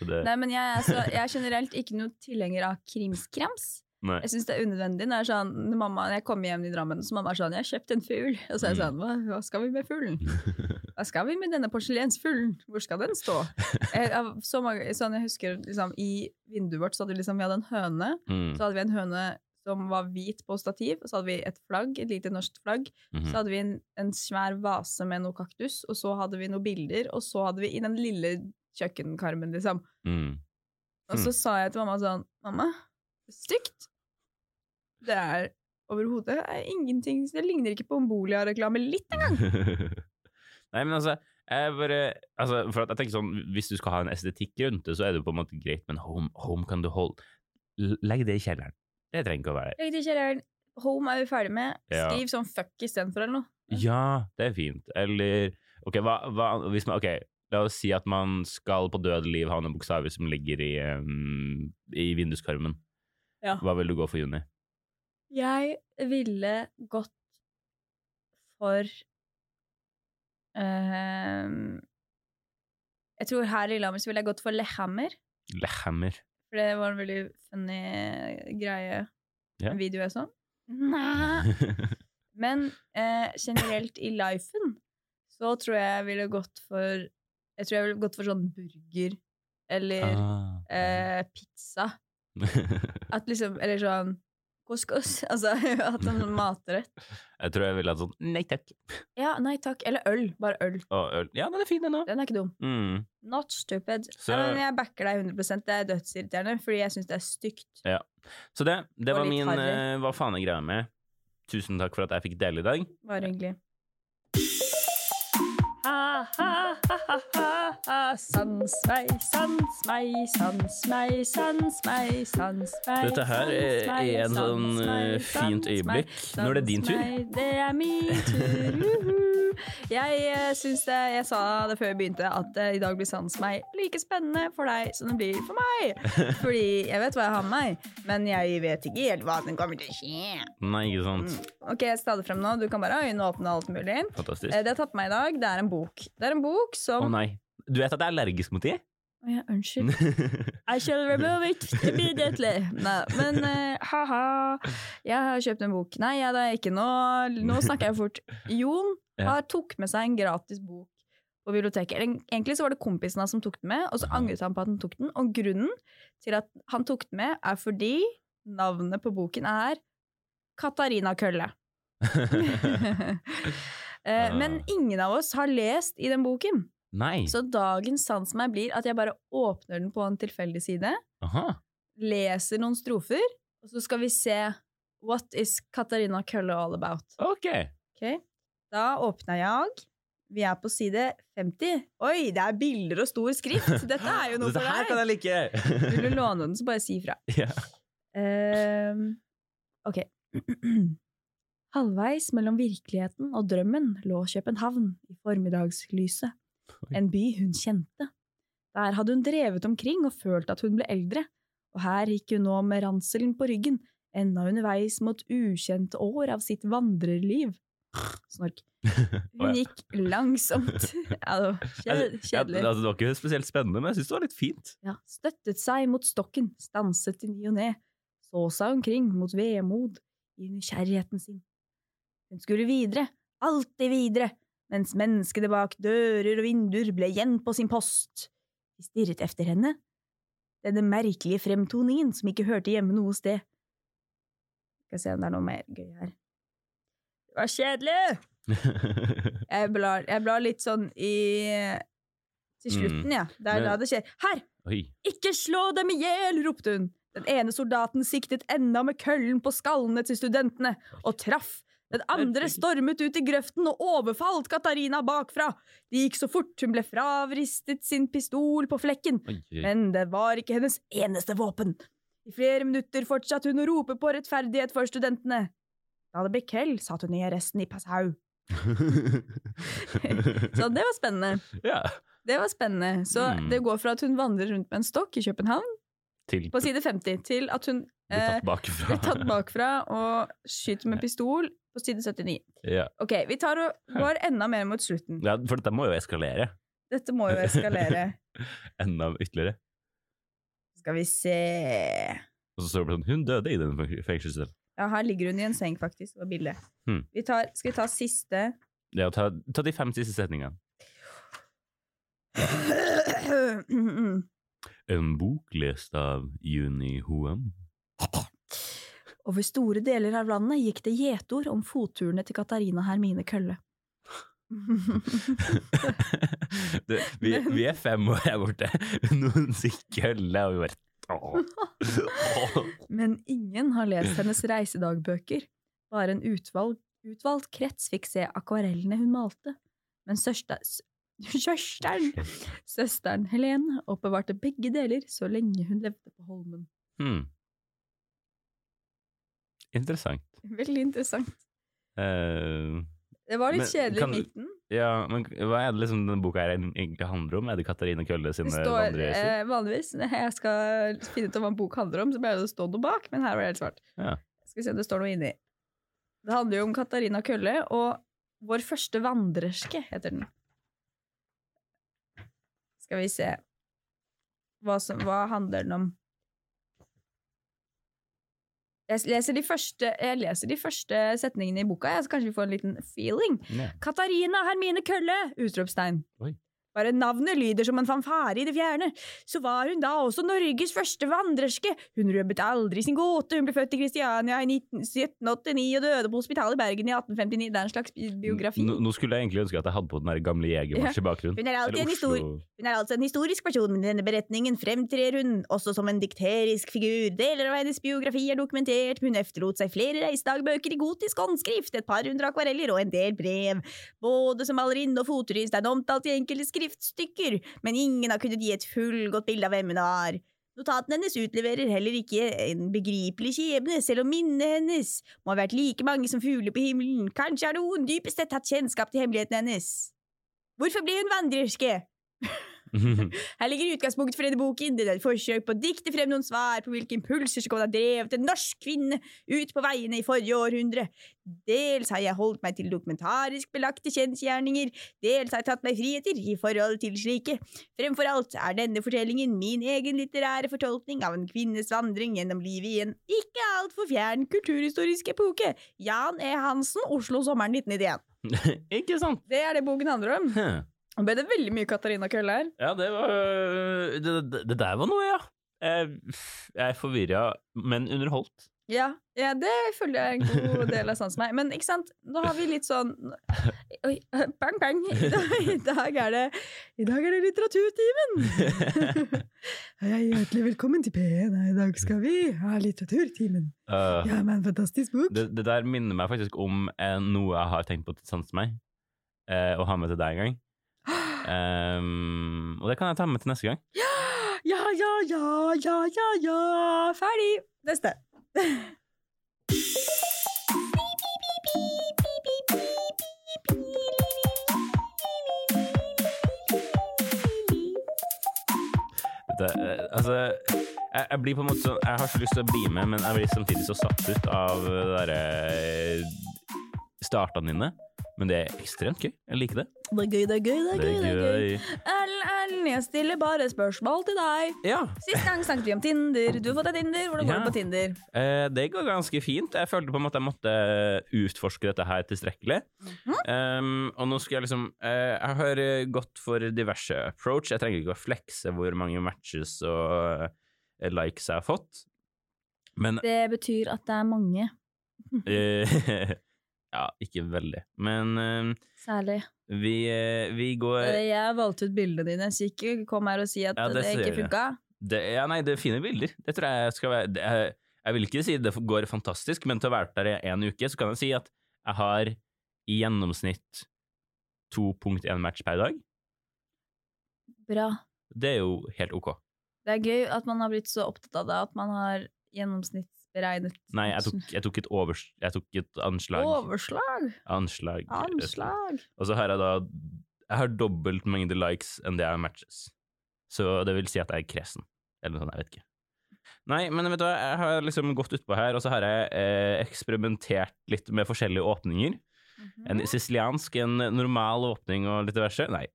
Speaker 1: Det,
Speaker 2: Nei, men jeg er, så, jeg er generelt ikke noe tilhenger av krimskrams.
Speaker 1: Nei.
Speaker 2: Jeg syns det er unødvendig. Når, sånn, når mamma, når jeg kommer hjem i Drammen, så mamma er sånn 'Jeg har kjøpt en fugl.' Og så er jeg
Speaker 1: Mm.
Speaker 2: sånn hva, 'Hva skal vi med fuglen?' Hva skal vi med denne porselensfuglen? Hvor skal den stå? Jeg, så mange, sånn, jeg husker liksom, I vinduet vårt så hadde vi, liksom, vi hadde en høne.
Speaker 1: Mm.
Speaker 2: Så hadde vi en høne som var hvit på stativ, og så hadde vi et flagg, et lite norsk flagg.
Speaker 1: Mhm.
Speaker 2: Så hadde vi en, en svær vase med noe kaktus, og så hadde vi noen bilder, og så hadde vi i den lille kjøkkenkarmen, liksom.
Speaker 1: Mm.
Speaker 2: Og så sa jeg til mamma sånn Mamma, stygt. Det er overhodet er ingenting Det ligner ikke på en Bolia-reklame litt engang.
Speaker 1: Nei, men altså, jeg bare, altså for jeg tenker sånn, Hvis du skal ha en estetikk rundt det, så er det jo på en måte greit, men home, home kan du holde Legg det i kjelleren. Det trenger ikke å være
Speaker 2: Legg til kjelleren. Home er vi ferdig med.
Speaker 1: Ja.
Speaker 2: Skriv sånn fuck istedenfor eller noe.
Speaker 1: Ja, det er fint. Eller Ok, hva, hva hvis man, ok, la oss si at man skal på død liv ha noen bokstaver som ligger i, um, i vinduskarmen.
Speaker 2: Ja.
Speaker 1: Hva vil du gå for, Juni?
Speaker 2: Jeg ville gått for uh, Jeg tror her i Lillehammer så ville jeg gått for Lehammer.
Speaker 1: Lehammer.
Speaker 2: For det var en veldig funny greie.
Speaker 1: Ja.
Speaker 2: En video jeg så. Nei. Men uh, generelt i lifen så tror jeg jeg ville gått for Jeg tror jeg ville gått for sånn burger eller
Speaker 1: ah.
Speaker 2: uh, pizza. At liksom Eller sånn couscous. Altså at en sånn matrett.
Speaker 1: jeg tror jeg ville hatt sånn Nei takk.
Speaker 2: Ja, nei takk. Eller øl. Bare øl.
Speaker 1: Å, øl. Ja, den er fin, den òg.
Speaker 2: Den er ikke dum.
Speaker 1: Mm.
Speaker 2: Not stupid.
Speaker 1: Så-
Speaker 2: Ja, men jeg backer deg 100% Det er dødsirriterende, fordi jeg syns det er stygt. Ja.
Speaker 1: Så det, det var min
Speaker 2: harry.
Speaker 1: eh, Hva faen er greia med? Tusen takk for at jeg fikk dele i dag.
Speaker 2: Bare hyggelig. Ha, ha. Sans meg, sans meg, sans meg, sans meg, sans meg.
Speaker 1: Dette her er- en sånn, eh, fint øyeblikk.
Speaker 2: Når
Speaker 1: Nå er det din tur.
Speaker 2: Det er min tur. Jeg uh, syns det Jeg sa det før vi begynte, at eh, i dag blir Sans meg like spennende for deg som det blir for meg. Fordi jeg vet hva jeg har med meg, men jeg vet ikke helt hva som kommer til å skje.
Speaker 1: Nei, ikke sant?
Speaker 2: Mm. Ok, det frem nå. Du kan bare øyne åpne alt mulig.
Speaker 1: Fantastisk.
Speaker 2: Eh, Det jeg har tatt med meg i dag, det er en bok. Det er en bok
Speaker 1: Å
Speaker 2: som
Speaker 1: nei. Du vet at jeg er allergisk mot de?
Speaker 2: Å ja, unnskyld. I shall remove it immediately. Nei, men uh, ha-ha. Jeg har kjøpt en bok. Nei, ja, det er ikke noe Nå snakker jeg fort. Jon har tok med seg en gratis bok på biblioteket. Egentlig så var det kompisen hans som tok den med, og så angret han på at han tok den. Og grunnen til at han tok den med, er fordi navnet på boken er Katarina Kølle. Eh, Men
Speaker 1: Ah.
Speaker 2: ingen av oss har lest i den boken.
Speaker 1: Nei.
Speaker 2: Så dagens sans meg blir at jeg bare åpner den på en tilfeldig side,
Speaker 1: Aha.
Speaker 2: leser noen strofer, og så skal vi se What is Katarina Kølle all about?
Speaker 1: Ok.
Speaker 2: okay. Da åpner jeg. Vi er på side 50. Oi, det er bilder og stor skrift! Dette er jo noe
Speaker 1: Dette
Speaker 2: for
Speaker 1: her kan
Speaker 2: deg!
Speaker 1: jeg like!
Speaker 2: Vil du låne den, så bare si ifra.
Speaker 1: Yeah.
Speaker 2: Ehm, ok. Halvveis mellom virkeligheten og drømmen lå København i formiddagslyset. En by hun kjente. Der hadde hun drevet omkring og følt at hun ble eldre, og her gikk hun nå med ranselen på ryggen, enda underveis mot ukjente år av sitt vandrerliv. Snork. Hun gikk langsomt. Ja, kjedelig.
Speaker 1: altså, det var ikke spesielt spennende, men jeg syns det var litt fint.
Speaker 2: Ja, støttet seg mot stokken, stanset i ny og ne, så seg omkring mot vemod i nysgjerrigheten sin. Hun skulle videre, alltid videre, mens menneskene bak dører og vinduer ble igjen på sin post. De stirret efter henne, denne merkelige fremtoningen som ikke hørte hjemme noe sted. Skal se om det er noe mer gøy her. Det var kjedelig! Jeg blar, jeg blar litt sånn i til slutten, ja. Det er
Speaker 1: Men-
Speaker 2: da det skjer. Her!
Speaker 1: Oi.
Speaker 2: Ikke slå dem i hjel! ropte hun. Den ene soldaten siktet enda med køllen på skallene til studentene, og traff. Den andre stormet ut i grøften og overfalt Katarina bakfra. Det gikk så fort, hun ble fravristet sin pistol på flekken. Men det var ikke hennes eneste våpen. I flere minutter fortsatte hun å rope på rettferdighet for studentene. Da det ble kveld, satt hun i arresten i Passau. Så det var spennende.
Speaker 1: ja.
Speaker 2: Det var spennende. Så
Speaker 1: Mm.
Speaker 2: det går fra at hun vandrer rundt med en stokk i København,
Speaker 1: Til
Speaker 2: på side 50, til at hun
Speaker 1: blir
Speaker 2: eh,
Speaker 1: tatt bakfra.
Speaker 2: blir tatt bakfra og skyter med pistol på side 79.
Speaker 1: Ja.
Speaker 2: Ok, vi tar og går enda mer mot slutten.
Speaker 1: ja, for dette må jo eskalere.
Speaker 2: Dette må jo eskalere.
Speaker 1: Enda ytterligere.
Speaker 2: Skal vi se
Speaker 1: Og så står det sånn Hun døde i den fengselscellen.
Speaker 2: Ja, her ligger hun i en seng, faktisk. og bildet.
Speaker 1: Hmm.
Speaker 2: Vi tar, skal vi ta siste
Speaker 1: Ja, ta, ta de fem siste setningene. En bok lest av Juni Hoem.
Speaker 2: Over store deler av landet gikk det gjetord om fotturene til Katarina Hermine Kølle.
Speaker 1: du, vi, vi er fem år her borte. Noen sier kølle, og vi bare Åh.
Speaker 2: Men ingen har lest hennes reisedagbøker. Bare en utvalg, utvalgt krets fikk se akvarellene hun malte. Men søster, søsteren, søsteren Helene oppbevarte begge deler så lenge hun levde på Holmen.
Speaker 1: Hmm. Interessant.
Speaker 2: Veldig interessant.
Speaker 1: Eh,
Speaker 2: Det var litt
Speaker 1: Men
Speaker 2: kjedelig
Speaker 1: kan-
Speaker 2: i midten.
Speaker 1: ja, men hva er det liksom denne boka her egentlig handler om? Er det Katarina Kølle sine
Speaker 2: Det står
Speaker 1: vandrereiser?
Speaker 2: eh, vanligvis Når jeg skal finne ut om hva en bok handler om, så pleier det å stå noe bak, men her var det helt svart.
Speaker 1: Ja.
Speaker 2: Skal vi se om det står noe inni. Det handler jo om Katarina Kølle og Vår første vandrerske, heter den. Skal vi se. hva, som, hva handler den om. Jeg leser, de første, jeg leser de første setningene i boka, så kanskje vi får en liten feeling.
Speaker 1: Ja.
Speaker 2: Katarina Hermine Kølle! Utropstegn.
Speaker 1: Oi.
Speaker 2: Bare navnet lyder som en fanfare i det fjerne. Så var hun da også Norges første vandrerske. Hun røbbet aldri sin gåte. Hun ble født i Kristiania i 1789 og døde på hospitalet i Bergen i 1859. Det er en slags biografi.
Speaker 1: Nå, nå skulle jeg egentlig ønske at jeg hadde på den der gamle Jegermarsj i bakgrunnen.
Speaker 2: Hun er en. Hun er altså en historisk person, men i denne beretningen fremtrer hun også som en dikterisk figur. Deler av hennes biografi er dokumentert, hun efterlot seg flere reisedagbøker i gotisk håndskrift, et par hundre akvareller og en del brev. Både som malerinne og fotturist er hun omtalt i enkelte skriftstykker, men ingen har kunnet gi et fullgodt bilde av hvem hun er. Notatene hennes utleverer heller ikke en begripelig skjebne, selv om minnene hennes må ha vært like mange som fugler på himmelen. Kanskje har noen dypest sett hatt kjennskap til hemmeligheten hennes. Hvorfor ble hun vandrerske? Her ligger utgangspunktet for denne boken. Det er et forsøk på å dikte frem noen svar på hvilke impulser som kan ha drevet en norsk kvinne ut på veiene i forrige århundre. Dels har jeg holdt meg til dokumentarisk belagte kjensgjerninger, dels har jeg tatt meg friheter i forhold til slike. Fremfor alt er denne fortellingen min egen litterære fortolkning av en kvinnes vandring gjennom livet i en ikke altfor fjern kulturhistorisk epoke. Jan E. Hansen, Oslo sommeren 1991.
Speaker 1: Ikke sant?
Speaker 2: Det er det boken handler om. Nå ble det veldig mye Katarina Kølle her.
Speaker 1: Ja, det var Det, det, det der var noe, ja. Jeg, jeg er forvirra, men underholdt.
Speaker 2: Ja, ja, det føler jeg er en god del av sansen meg. Men ikke sant, nå har vi litt sånn Oi, bang, bang. I dag, er det I dag er det litteraturtimen! Hei, hjertelig velkommen til P1. I dag skal vi ha litteraturtimen.
Speaker 1: Uh,
Speaker 2: Ja, en fantastisk bok.
Speaker 1: det, det der minner meg faktisk om eh, noe jeg har tenkt på til sans meg, eh, å ha med til deg en gang. Um, og det kan jeg ta med til neste gang.
Speaker 2: Ja, ja, ja, ja, ja, ja. ja. Ferdig. Neste.
Speaker 1: Dette, eh, altså, jeg, jeg blir på en måte sånn Jeg har så lyst til å bli med, men jeg blir samtidig så satt ut av det derre startene dine. Men det er ekstremt gøy. Jeg liker det.
Speaker 2: Det er gøy, det er gøy, det er gøy. Det er gøy. Ellen, jeg stiller bare spørsmål til deg.
Speaker 1: Ja.
Speaker 2: Sist gang snakket vi om Tinder. Du har fått deg Tinder. Hvordan går
Speaker 1: Ja.
Speaker 2: det på Tinder?
Speaker 1: Eh, det går ganske fint. Jeg følte på en måte jeg måtte utforske dette her tilstrekkelig. um, og nå skal jeg liksom eh, Jeg har eh, gått for diverse approach. Jeg trenger ikke å flekse hvor mange matches og eh, likes jeg har fått. Men
Speaker 2: Det betyr at det er mange.
Speaker 1: Ja, ikke veldig. Men uh,
Speaker 2: Særlig.
Speaker 1: vi, uh, vi går
Speaker 2: Eh, Jeg valgte ut bildene dine, så ikke kom her og si at
Speaker 1: Ja, det
Speaker 2: det, ikke funka.
Speaker 1: det, Ja, nei, det er fine bilder. Det tror jeg skal være det jeg, Jeg vil ikke si det går fantastisk, men til å ha vært der i en uke, så kan jeg si at jeg har i gjennomsnitt 2.1 match per dag.
Speaker 2: Bra.
Speaker 1: Det er jo helt ok.
Speaker 2: Det er gøy at man har blitt så opptatt av det at man har gjennomsnittsberegnet
Speaker 1: Nei, jeg tok, jeg tok, et, overs, jeg tok et anslag.
Speaker 2: Overslag!
Speaker 1: Anslag.
Speaker 2: Anslag!
Speaker 1: Og så har jeg da Jeg har dobbelt mengde likes enn det jeg har matches. Så det vil si at jeg er kresen. Eller noe sånt, jeg vet ikke. Nei, men vet du hva, jeg har liksom gått utpå her, og så har jeg eh, eksperimentert litt med forskjellige åpninger.
Speaker 2: Mhm.
Speaker 1: En siciliansk, en normal åpning og litt diverse. Nei.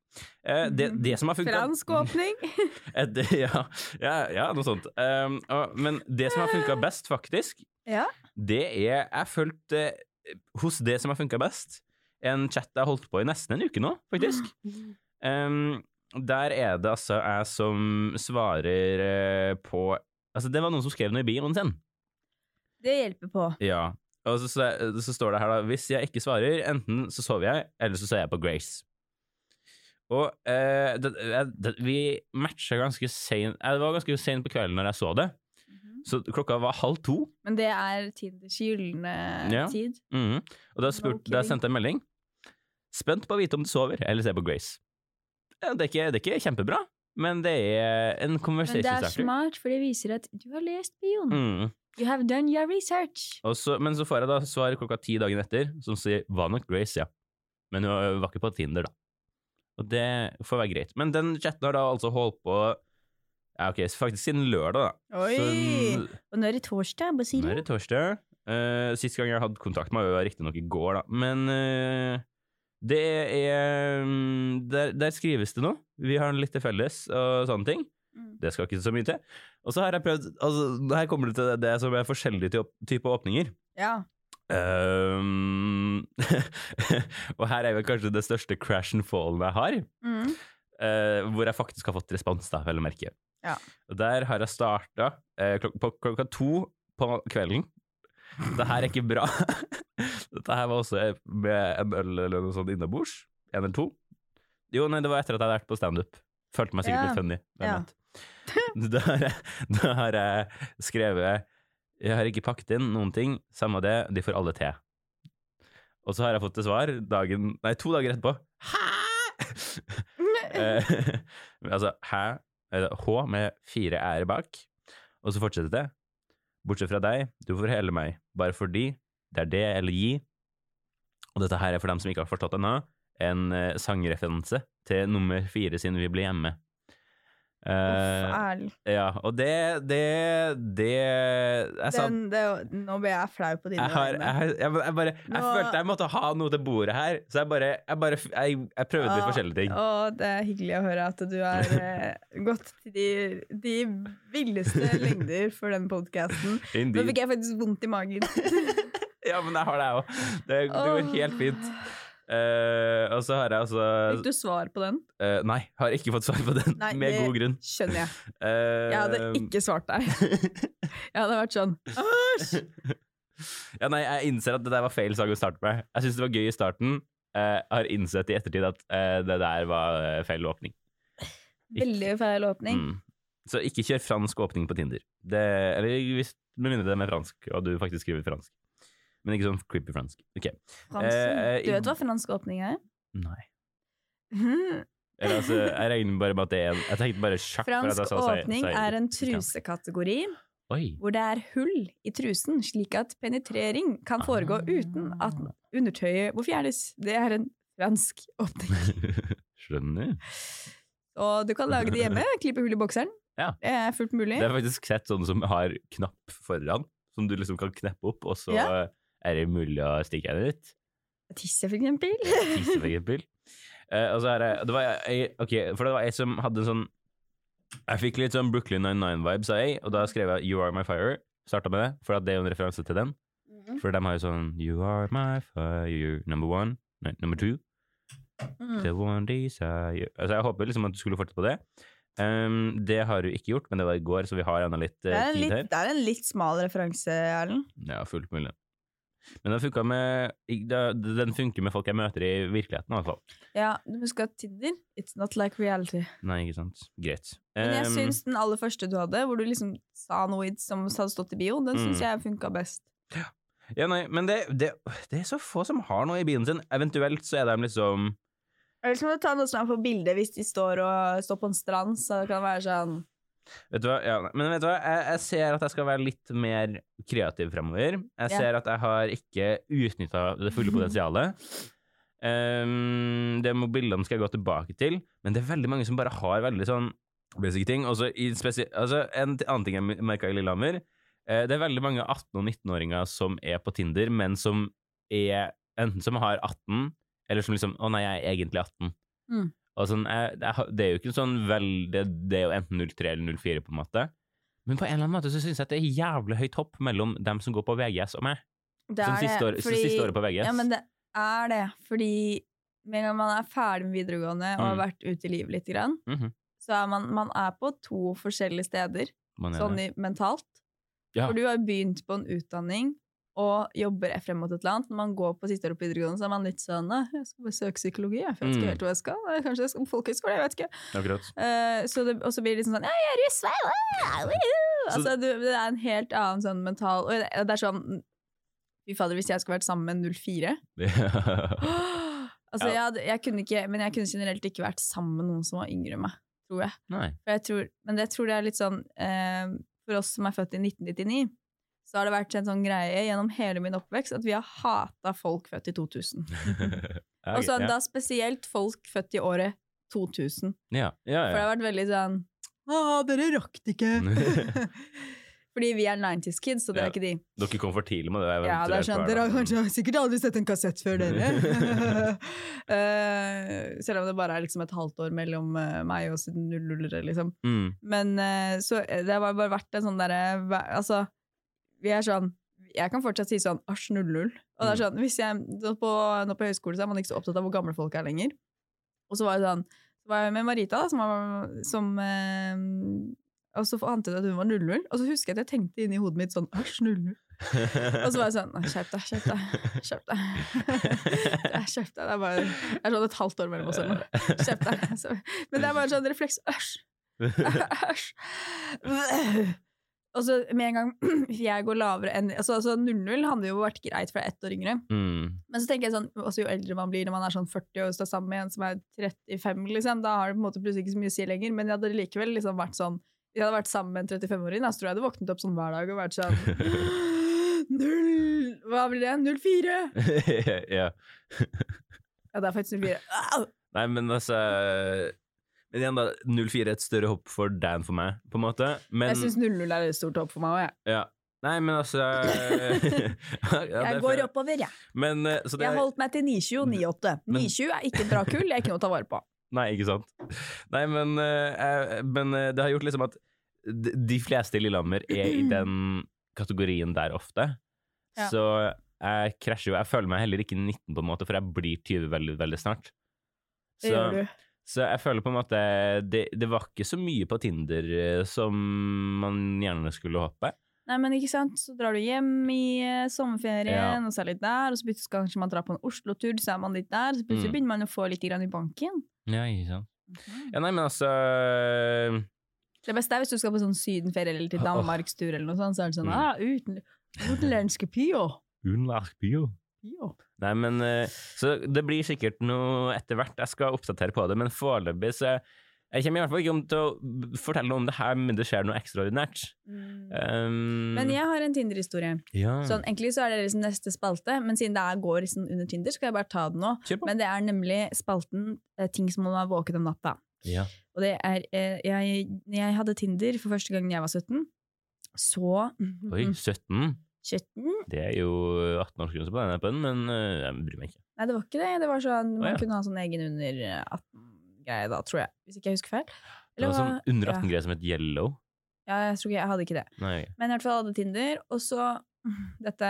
Speaker 1: Eh, det, det som har funka
Speaker 2: Fransk åpning.
Speaker 1: Et, ja, ja, ja, noe sånt. Um, og, men det som har funka best, faktisk,
Speaker 2: ja.
Speaker 1: det er Jeg fulgte eh, hos det som har funka best, en chat jeg har holdt på i nesten en uke nå, faktisk. Um, der er det altså jeg som svarer eh, på Altså, det var noen som skrev noe i bioen sin.
Speaker 2: Det hjelper på.
Speaker 1: Ja. Og så, så, så står det her, da Hvis jeg ikke svarer, enten så sover jeg, eller så ser jeg på Grace. Og eh, det, det, vi matcha ganske sein eh, Det var ganske seint på kvelden når jeg så det. Så klokka var halv to.
Speaker 2: Men det er Tinders gylne
Speaker 1: Ja.
Speaker 2: tid.
Speaker 1: Mhm. Og da, spurt,
Speaker 2: okay.
Speaker 1: da sendte jeg en melding. Spent på å vite om du sover, eller ser på Grace. Det, er ikke, det er ikke kjempebra, men det er en
Speaker 2: Men det er smart, for det viser at du har lest Bion.
Speaker 1: Mm.
Speaker 2: You have done your research.
Speaker 1: Så, men så får jeg da svar klokka ti dagen etter, som sier var nok Grace, ja. Men hun var ikke på Tinder, da. Og det får være greit. Men den chatten har da altså holdt på ja, ok, faktisk siden lørdag, da.
Speaker 2: Oi!
Speaker 1: Så,
Speaker 2: Og nå er det torsdag, hva sier
Speaker 1: nå er det torsdag. Uh, sist gang jeg hadde kontakt med henne, var riktignok i går, da. Men uh, det er um, der, der skrives det noe. Vi har litt til felles og sånne ting.
Speaker 2: Mm.
Speaker 1: Det skal ikke så mye til. Og så har jeg prøvd altså, Her kommer det til det som er forskjellige typer åpninger.
Speaker 2: Ja.
Speaker 1: Um, og her er vel kanskje det største crash and fallen jeg har.
Speaker 2: Mm.
Speaker 1: Uh, hvor jeg faktisk har fått respons, da, vel å merke.
Speaker 2: Ja.
Speaker 1: Og der har jeg starta klok på klokka to på kvelden. Det her er ikke bra. Dette her var også med en øl eller noe sånt innabords. En eller to. Jo, nei, det var etter at jeg hadde vært på standup. Følte meg sikkert
Speaker 2: Ja.
Speaker 1: litt funny.
Speaker 2: Ja.
Speaker 1: vet. Da har, jeg, da har jeg skrevet Jeg har ikke pakket inn noen ting. Samme det, de får alle te. Og så har jeg fått til svar dagen, nei, to dager etterpå. Hæ?! Eh, altså hæ, eller H med fire r bak, og så fortsetter det. Bortsett fra deg, du får hele meg, bare fordi det er det eller gi. Og dette her er for dem som ikke har forstått det ennå, en eh, sangreferanse til nummer fire siden vi ble hjemme. Eh, ja, og det Det, det
Speaker 2: Den- det Nå ble jeg flau på dine
Speaker 1: jeg, jeg, jeg, jeg bare Jeg
Speaker 2: Nå-
Speaker 1: følte jeg måtte ha noe til bordet her, så jeg bare bare, prøvde litt forskjellige ting.
Speaker 2: Og det er hyggelig å høre at du har eh, gått til de, de villeste lengder for den podkasten. Nå fikk jeg faktisk vondt i magen.
Speaker 1: Ja, men jeg har det, jeg òg. Det, det går helt fint. Eh, og så har jeg altså
Speaker 2: Fikk du svar på den?
Speaker 1: Uh, Nei, har ikke fått svar på den,
Speaker 2: Nei,
Speaker 1: med
Speaker 2: det-
Speaker 1: god grunn.
Speaker 2: Skjønner jeg.
Speaker 1: Uh,
Speaker 2: Jeg hadde ikke svart deg. Jeg hadde vært sånn Æsj!
Speaker 1: ja, nei, jeg innser at det der var feil sang å starte med. Jeg syns det var gøy i starten. Jeg har innsett i ettertid at det der var feil åpning.
Speaker 2: Veldig feil åpning.
Speaker 1: Mm. Så ikke kjør fransk åpning på Tinder. Det, eller hvis, med mindre det er med fransk, og du faktisk skriver fransk. Men ikke sånn creepy fransk. Ok.
Speaker 2: Fransen?
Speaker 1: Eh,
Speaker 2: du vet hva fransk åpning er?
Speaker 1: Nei.
Speaker 2: Mhm.
Speaker 1: Eller altså, jeg regner bare med at det er en Jeg tenkte bare sjakk. for at jeg
Speaker 2: Fransk
Speaker 1: sa- sa-
Speaker 2: åpning
Speaker 1: sa-
Speaker 2: er en trusekategori
Speaker 1: Oi.
Speaker 2: hvor det er hull i trusen, slik at penetrering kan foregå uten at undertøyet må fjernes. Det er en fransk åpning.
Speaker 1: Skjønner.
Speaker 2: Og du kan lage det hjemme, klippe hull i bokseren.
Speaker 1: Ja.
Speaker 2: Det er fullt mulig.
Speaker 1: Det er faktisk sett sånne som har knapp foran, som du liksom kan kneppe opp, og så
Speaker 2: Ja.
Speaker 1: Er det mulig å stikke henne ut.
Speaker 2: Tisse, for eksempel.
Speaker 1: Tisse, for eksempel. Uh, og så er det, det var jeg, ok, for det var ei som hadde en sånn Jeg fikk litt sånn Brooklyn 99-vibes av jeg, og da skrev jeg You Are My Fire. Starta med det, for det er jo en referanse til den. For de har jo sånn You are my fire, number one. Nei, number two.
Speaker 2: Mm.
Speaker 1: The one desire Altså, jeg håper liksom at du skulle fortsette på det. Um, det har du ikke gjort, men det var i går, så vi har ennå litt
Speaker 2: uh, en
Speaker 1: tid
Speaker 2: litt,
Speaker 1: her.
Speaker 2: det er en litt smal referanse, Erlend.
Speaker 1: Ja, fullt mulig. Men den med Den funker med folk jeg møter i virkeligheten, i hvert fall.
Speaker 2: Ja, du må huske at Tinder, it's not like reality.
Speaker 1: Nei, ikke sant. Greit.
Speaker 2: Men jeg
Speaker 1: Um,
Speaker 2: syns den aller første du hadde, hvor du liksom sa noe som hadde stått i bio, den syns
Speaker 1: Mm.
Speaker 2: jeg funka best.
Speaker 1: Ja, nei, men det, det, det er så få som har noe i bilen sin. Eventuelt så er de liksom
Speaker 2: Eller så må du ta noe som er på bildet hvis de står, og, står på en strand, så det kan være sånn
Speaker 1: Vet du hva, ja, men vet du hva? Jeg, jeg ser at jeg skal være litt mer kreativ fremover. Jeg
Speaker 2: Ja.
Speaker 1: ser at jeg har ikke utnytta det fulle potensialet. Um, det med bildene skal jeg gå tilbake til, men det er veldig mange som bare har veldig sånn basic ting. Også altså, en annen ting jeg merka i Lillehammer, uh, det er veldig mange 18- og 19-åringer som er på Tinder, men som er enten som har 18, eller som liksom Å nei, jeg er egentlig 18.
Speaker 2: Mm.
Speaker 1: Sånn, jeg, det er jo ikke sånn vel det, det er jo enten 03 eller 04, på en måte. Men på en eller annen måte så syns jeg at det er jævlig høyt hopp mellom dem som går på VGS og meg.
Speaker 2: Det
Speaker 1: Som
Speaker 2: er
Speaker 1: siste, år, så siste året på VGS.
Speaker 2: Ja, men det er det, fordi med en gang man er ferdig med videregående og har
Speaker 1: Mm.
Speaker 2: vært ute i livet litt, grann,
Speaker 1: Mhm.
Speaker 2: så er man, man er på to forskjellige steder,
Speaker 1: er
Speaker 2: sånn i, mentalt.
Speaker 1: Ja.
Speaker 2: For du har begynt på en utdanning og jobber jeg frem mot et eller annet. Når man går på siste året på videregående, så er man litt sånn Jeg skal bare søke psykologi, jeg vet ikke
Speaker 1: Mm.
Speaker 2: helt hva jeg skal. Kanskje jeg skal på folkehøyskole, jeg vet ikke.
Speaker 1: Akkurat.
Speaker 2: Uh, så det, og så blir det liksom sånn Ja, jeg er russ! wow, wow, wow». Altså, du, det er en helt annen sånn mental Og det, er sånn Fy fader, hvis jeg skulle vært sammen med en 04 Altså, jeg, hadde, jeg kunne ikke Men jeg kunne generelt ikke vært sammen med noen som var yngre enn meg, tror jeg. Jeg tror, men jeg tror det er litt sånn uh, For oss som er født i 1999, så har det vært en sånn greie gjennom hele min oppvekst at vi har hata folk født i 2000.
Speaker 1: Ja,
Speaker 2: Og så
Speaker 1: ja.
Speaker 2: da spesielt folk født i året 2000.
Speaker 1: Ja, ja,
Speaker 2: For det har vært veldig sånn Å, dere rakk det ikke! Fordi vi er 90's kids, så det
Speaker 1: Ja.
Speaker 2: er ikke de.
Speaker 1: Dere kom for tidlig med det.
Speaker 2: Ja, det er
Speaker 1: eventuelt
Speaker 2: sånn, Dere har kanskje sikkert aldri sett en kassett før, dere. Eh, selv om det bare er liksom et halvt år mellom eh, meg og nullere, liksom.
Speaker 1: Mm.
Speaker 2: Men uh, så det har bare vært en sånn derre Altså, vi er sånn Jeg kan fortsatt si sånn asj 00. Og det er sånn, hvis jeg, på, nå på høyskole så er man ikke så opptatt av hvor gamle folk er lenger. Og så var det sånn Så var jeg med Marita, da, som, var, som eh, Og så ante jeg at hun var 00. Og så husker jeg at jeg tenkte inni hodet mitt sånn asj 00. Og så var jeg sånn «Nei, Skjerp deg, skjerp deg. Skjerp deg. Det er Skjerp deg. Det er bare det er sånn et halvt år mellom oss eller noe. Skjerp deg. Så, men det er bare sånn refleks. Æsj. Æsj. Og så med en gang jeg går lavere enn altså, altså 00 hadde jo vært greit for ett år yngre.
Speaker 1: Mm.
Speaker 2: Men så tenker jeg sånn, også jo eldre man blir når man er sånn 40 og står sammen med en som er 35, liksom, da har det på en måte plutselig ikke så mye å si lenger. Men jeg hadde likevel liksom vært sånn jeg hadde vært sammen med en 35-åring, da, så tror jeg hadde våknet opp sånn hver dag og vært sånn Null Hva blir det? 04?
Speaker 1: ja.
Speaker 2: Ja, det er faktisk 04. Au!
Speaker 1: Nei, men altså igjen, da. 04 er et større hopp for Dan for meg, på en måte. Men
Speaker 2: Jeg syns 00 er et stort hopp for meg òg, jeg.
Speaker 1: ja. Nei, men altså ja,
Speaker 2: Jeg går oppover, jeg.
Speaker 1: Men, eh, så det
Speaker 2: Jeg holdt meg til 9,7 og 9,8.
Speaker 1: Men-
Speaker 2: 9,7 er ikke et bra kull, det er ikke noe å ta vare på.
Speaker 1: Nei, ikke sant. Nei, men, eh, men eh, det har gjort liksom at de fleste i Lillehammer er i den kategorien der ofte.
Speaker 2: Ja.
Speaker 1: Så jeg krasjer jo Jeg føler meg heller ikke 19, på en måte, for jeg blir 20 veldig, veldig snart.
Speaker 2: Det gjør du.
Speaker 1: Så jeg føler på en måte det, det var ikke så mye på Tinder eh, som man gjerne skulle håpe.
Speaker 2: Nei, men ikke sant, så drar du hjem i eh, sommerferien,
Speaker 1: Ja.
Speaker 2: og så er det litt der, og så plutselig skal kanskje man dra på en Oslo-tur, så er man litt der, så plutselig
Speaker 1: Mm.
Speaker 2: begynner man å få litt grann i banken.
Speaker 1: Ja, ikke sant. Ja, nei, men altså
Speaker 2: Det beste er hvis du skal på sånn sydenferie eller til Danmarkstur eller noe sånt, så er det sånn,
Speaker 1: Mm.
Speaker 2: ah, uten, utenlandske pio.
Speaker 1: Utenlandsk pio.
Speaker 2: Pio.
Speaker 1: Nei, men eh, Så det blir sikkert noe etter hvert. Jeg skal oppdatere på det, men foreløpig så Jeg kommer i hvert fall ikke om til å fortelle noe om det her, men det skjer noe ekstraordinært. Um,
Speaker 2: Men jeg har en Tinder-historie.
Speaker 1: ja.
Speaker 2: Sånn, egentlig så er det liksom neste spalte, men siden det er, går liksom under Tinder, skal jeg bare ta den nå. Men det er nemlig spalten eh, ting som man har våken om natta.
Speaker 1: Ja.
Speaker 2: Og det er eh, jeg, jeg hadde Tinder for første gang da jeg var 17, så
Speaker 1: Oi, 17?
Speaker 2: 17?
Speaker 1: Det er jo 18-årsgrense på den appen, men eh, jeg bryr meg ikke.
Speaker 2: Nei, det var ikke det. Det var sånn, Man
Speaker 1: ah, ja.
Speaker 2: kunne ha sånn egen under 18-greie da, tror jeg. Hvis ikke jeg husker feil.
Speaker 1: Det var sånn under 18-greie som het Yellow.
Speaker 2: Ja, jeg tror ikke jeg hadde ikke det.
Speaker 1: Nei.
Speaker 2: Men i hvert fall hadde Tinder, og så Dette,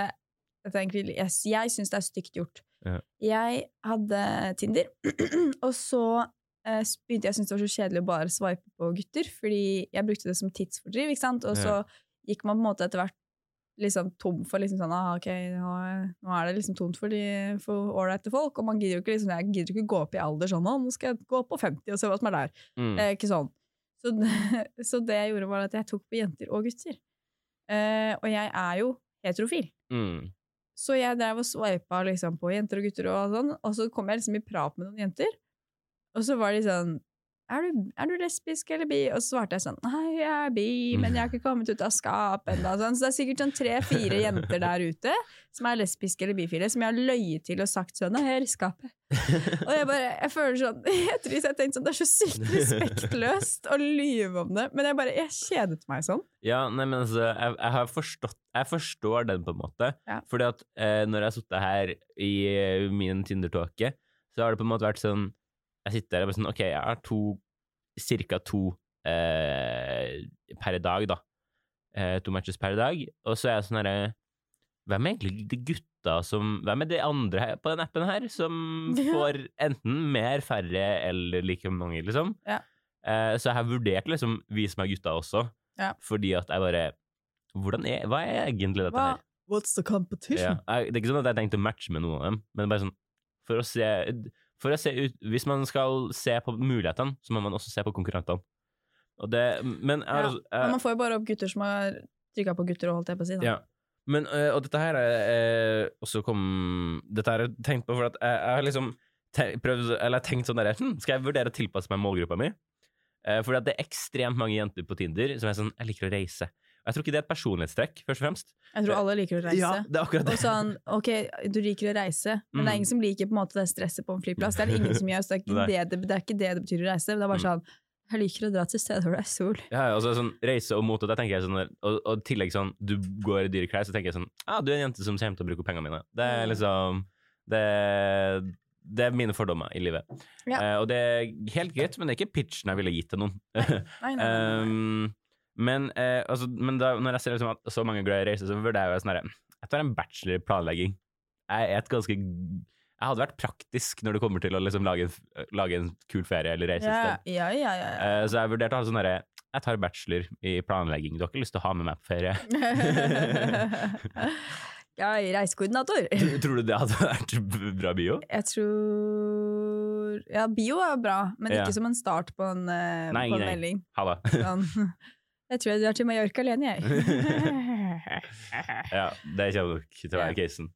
Speaker 2: dette egentlig Jeg, jeg syns det er stygt gjort.
Speaker 1: Ja.
Speaker 2: Jeg hadde Tinder, og så eh, begynte jeg å synes det var så kjedelig å bare swipe på gutter, fordi jeg brukte det som tidsfordriv, ikke sant? Og så gikk man på en måte etter hvert liksom tom for liksom sånn ah, ok, nå nå er det liksom tomt for de- ålreite folk, og man gidder jo ikke liksom, jeg gidder ikke gå opp i alder sånn, «Å, nå skal jeg gå opp på 50 og se hva som er der.
Speaker 1: Mm.
Speaker 2: Det er ikke sånn. Så, så det jeg gjorde, var at jeg tok på jenter og gutter. Eh, og jeg er jo heterofil.
Speaker 1: Mm.
Speaker 2: Så jeg drev og sveipa liksom på jenter og gutter, og sånn, og så kom jeg liksom i prat med noen jenter. Og så var de sånn er du, er du lesbisk eller bi? Og så svarte jeg sånn Nei, jeg er bi, men jeg har ikke kommet ut av skapet ennå. Sånn. Så det er sikkert sånn tre-fire jenter der ute som er lesbiske eller bifile, som jeg har løyet til og sagt sånn Nei, jeg er i skapet. Og jeg bare, jeg føler sånn Etter jeg tenkte sånn Det er så sykt respektløst å lyve om det. Men jeg bare Jeg kjedet meg sånn.
Speaker 1: Ja, nei, men altså, jeg, jeg har forstått Jeg forstår den, på en måte.
Speaker 2: Ja.
Speaker 1: Fordi at eh, når jeg har sittet her i eh, min Tinder-tåke, så har det på en måte vært sånn Jeg sitter der og bare sånn Ok, jeg har to Cirka to eh, per dag, da. Eh, to matches per dag. Og så er jeg sånn herre Hvem er egentlig de gutta som Hvem er de andre her på den appen her som får enten mer, færre eller like mange, liksom?
Speaker 2: Ja.
Speaker 1: Eh, så jeg har vurdert liksom vi som er gutta også,
Speaker 2: Ja.
Speaker 1: fordi at jeg bare hvordan er, Hva er egentlig dette
Speaker 2: Hva?
Speaker 1: her?
Speaker 2: What's the
Speaker 1: Ja,
Speaker 2: competition?
Speaker 1: jeg, det er ikke sånn at jeg tenkte å matche med noen av dem, men bare sånn for å se ut, Hvis man skal se på mulighetene, så må man også se på konkurrentene. Det, men er,
Speaker 2: Ja, Men man får jo bare opp gutter som har trykka på gutter, og holdt jeg på å si.
Speaker 1: Ja. Men, øh, og dette her er øh, også kom Dette har jeg tenkt på, for at jeg, jeg har liksom prøvd, eller tenkt sånn der hm, Skal jeg vurdere å tilpasse meg målgruppa mi? Uh, fordi at det er ekstremt mange jenter på Tinder som er sånn Jeg liker å reise. Og jeg tror ikke det er et personlighetstrekk, først og fremst.
Speaker 2: Jeg tror alle liker å reise.
Speaker 1: Ja, det er akkurat det.
Speaker 2: Og sånn, ok, du liker å reise, men det
Speaker 1: Mm.
Speaker 2: er ingen som liker på en måte det stresset på en flyplass. Det er det ingen som gjør, så det er ikke, det, det, det er ikke det det betyr å reise. Det er bare
Speaker 1: Mm.
Speaker 2: sånn, jeg liker å dra til steder hvor det er sol.
Speaker 1: Ja, altså sånn reise og mote, det tenker jeg sånn, og, og i tillegg sånn, du går i dyre klær, så tenker jeg sånn, ah, du er en jente som kommer til å bruke pengene mine. Det er
Speaker 2: Mm.
Speaker 1: liksom, det, det er mine fordommer i livet.
Speaker 2: Ja.
Speaker 1: Uh, og det er helt greit, men det er ikke pitchen jeg ville gitt til noen.
Speaker 2: Nei, nei, nei, nei.
Speaker 1: Um, men eh, altså, men da, når jeg ser liksom at så mange er glad i reise, så vurderer jeg sånn herre Jeg tar en bachelor i planlegging. Jeg er et ganske Jeg hadde vært praktisk når det kommer til å liksom lage, en, lage en kul ferie eller reise et
Speaker 2: ja, ja, ja.
Speaker 1: Eh, så jeg vurderte å ha sånn herre Jeg tar bachelor i planlegging. Du har ikke lyst til å ha med meg på ferie?
Speaker 2: ja, reisekoordinator.
Speaker 1: Tror, du det hadde vært bra bio?
Speaker 2: Jeg tror Ja, bio er bra, men ikke som en start på en, eh,
Speaker 1: Nei,
Speaker 2: på en melding.
Speaker 1: Halla.
Speaker 2: Sånn. Jeg tror jeg drar til Mallorca alene, jeg.
Speaker 1: ja, det kommer nok til å være casen.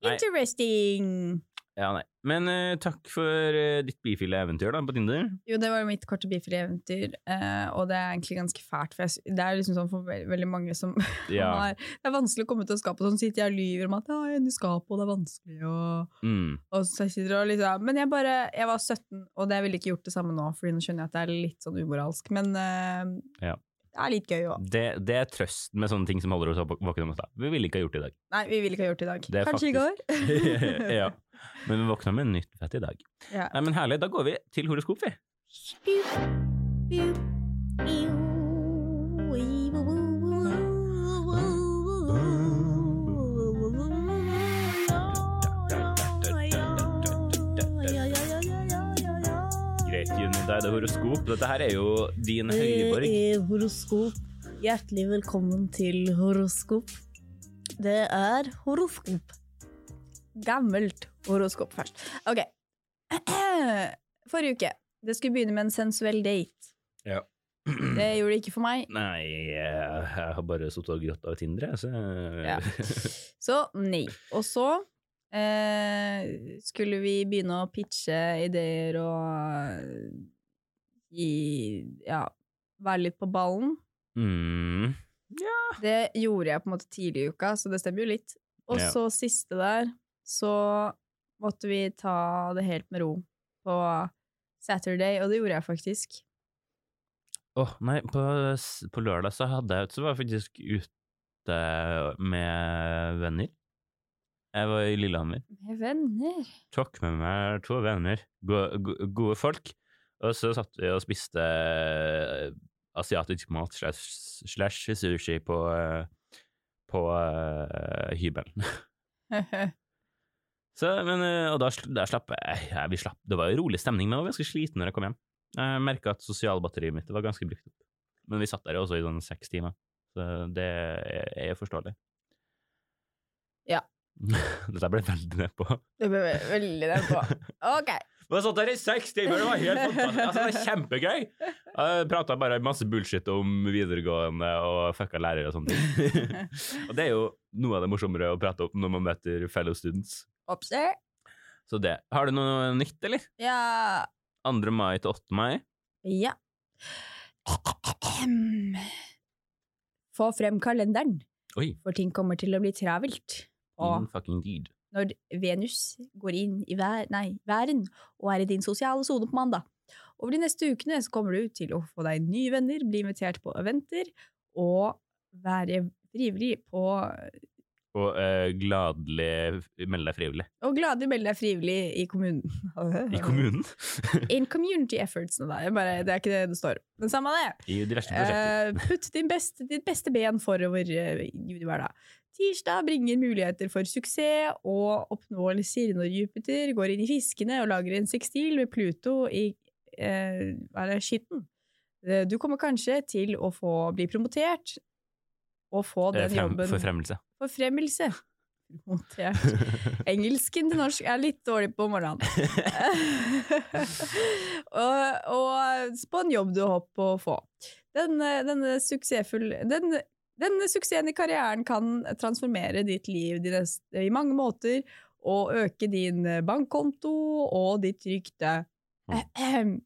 Speaker 1: Nei.
Speaker 2: Interesting!
Speaker 1: Ja, nei. Men uh, takk for uh, ditt bifile eventyr da, på Tinder.
Speaker 2: Jo, det var mitt korte bifile eventyr, uh, og det er egentlig ganske fælt. For jeg, det er liksom sånn for ve veldig mange som
Speaker 1: Ja.
Speaker 2: har Det er vanskelig å komme til skapet, skape sånn sitter jeg og lyver om at ja, jeg er inne i skapet, og det er vanskelig, og,
Speaker 1: Mm.
Speaker 2: og så sitter og liksom Men jeg bare Jeg var 17, og det ville ikke gjort det samme nå, Fordi nå skjønner jeg at det er litt sånn umoralsk, men
Speaker 1: Ja.
Speaker 2: Det er litt gøy òg.
Speaker 1: Det, det er trøsten med sånne ting som holder oss våkne om natta. Vi ville ikke ha gjort det i dag.
Speaker 2: Nei, vi ville ikke ha gjort det i dag.
Speaker 1: Det Kanskje
Speaker 2: Kanskje i går.
Speaker 1: ja. Men vi våkna med nytt fett i dag.
Speaker 2: ja.
Speaker 1: Nei, men herlig. Da går vi til horoskop, vi. Da er det horoskop. Dette her er jo din høyborg.
Speaker 2: Det er horoskop. Hjertelig velkommen til horoskop. Det er horoskop. Gammelt horoskop først. Ok. Forrige uke. Det skulle begynne med en sensuell date.
Speaker 1: Ja.
Speaker 2: Det gjorde det ikke for meg.
Speaker 1: Nei, jeg har bare sittet og grått av Tinder, jeg, så
Speaker 2: Ja. Så nei. Og så eh, skulle vi begynne å pitche ideer og gi Ja, være litt på ballen.
Speaker 1: mm.
Speaker 2: Det gjorde jeg på en måte tidlig i uka, så det stemmer jo litt. Og
Speaker 1: Ja.
Speaker 2: så siste der, så måtte vi ta det helt med ro på Saturday, og det gjorde jeg faktisk.
Speaker 1: Åh, nei, på, på lørdag så hadde jeg Så var jeg faktisk ute med venner. Jeg var i Lillehammer.
Speaker 2: Med venner.
Speaker 1: Tok med meg to venner, gode, go- gode folk. Og så satt vi og spiste eh, asiatisk mat slash, slash sushi på, eh, på uh, hybelen. Så, men, og da, der slapp jeg, vi slapp, Det var jo rolig stemning, men jeg var ganske sliten når jeg kom hjem. Jeg merka at sosialbatteriet mitt var ganske brukt opp. Men vi satt der også i sånn seks timer, så det er, jo forståelig.
Speaker 2: Ja.
Speaker 1: Dette ble veldig nedpå.
Speaker 2: Det ble veldig nedpå. på. Ok.
Speaker 1: Vi satt der i seks timer, det var helt fantastisk. Altså, det var kjempegøy. Jeg prata bare masse bullshit om videregående og fucka lærere og sånne ting. og det er jo noe av det morsommere å prate om når man møter fellow students.
Speaker 2: Oppser.
Speaker 1: Så det. Har du noe nytt, eller?
Speaker 2: Ja.
Speaker 1: 2. mai til 8. mai?
Speaker 2: Ja. Få frem kalenderen,
Speaker 1: Oi.
Speaker 2: for ting kommer til å bli travelt. Og
Speaker 1: fucking deed.
Speaker 2: når Venus går inn i vær, nei, væren og er i din sosiale sone på mandag. Over de neste ukene så kommer du til å få deg nye venner, bli invitert på eventer og være frivillig på
Speaker 1: Og uh, gladelig melde deg frivillig.
Speaker 2: Og gladelig melde deg frivillig i kommunen.
Speaker 1: I kommunen?
Speaker 2: In community efforts. Jeg Bare, det er ikke det det står. Men samme det.
Speaker 1: I diverse prosjekter.
Speaker 2: Uh, putt beste, ditt beste ben forover uh, hverdag. Tirsdag bringer muligheter for suksess og oppnåelser når Jupiter går inn i fiskene og lager en sekstil med Pluto i eh, hva er det, skitten. Eh, Du kommer kanskje til å få bli promotert og få
Speaker 1: Eh,
Speaker 2: den
Speaker 1: frem,
Speaker 2: jobben
Speaker 1: forfremmelse.
Speaker 2: Forfremmelse. Promotert. Engelsken til norsk er litt dårlig på morgenen. og, og på en jobb du håper å få. Denne, den, suksessfull, denne, suksessen i karrieren kan transformere ditt liv de neste, i mange måter og øke din bankkonto og ditt rykte. Mm.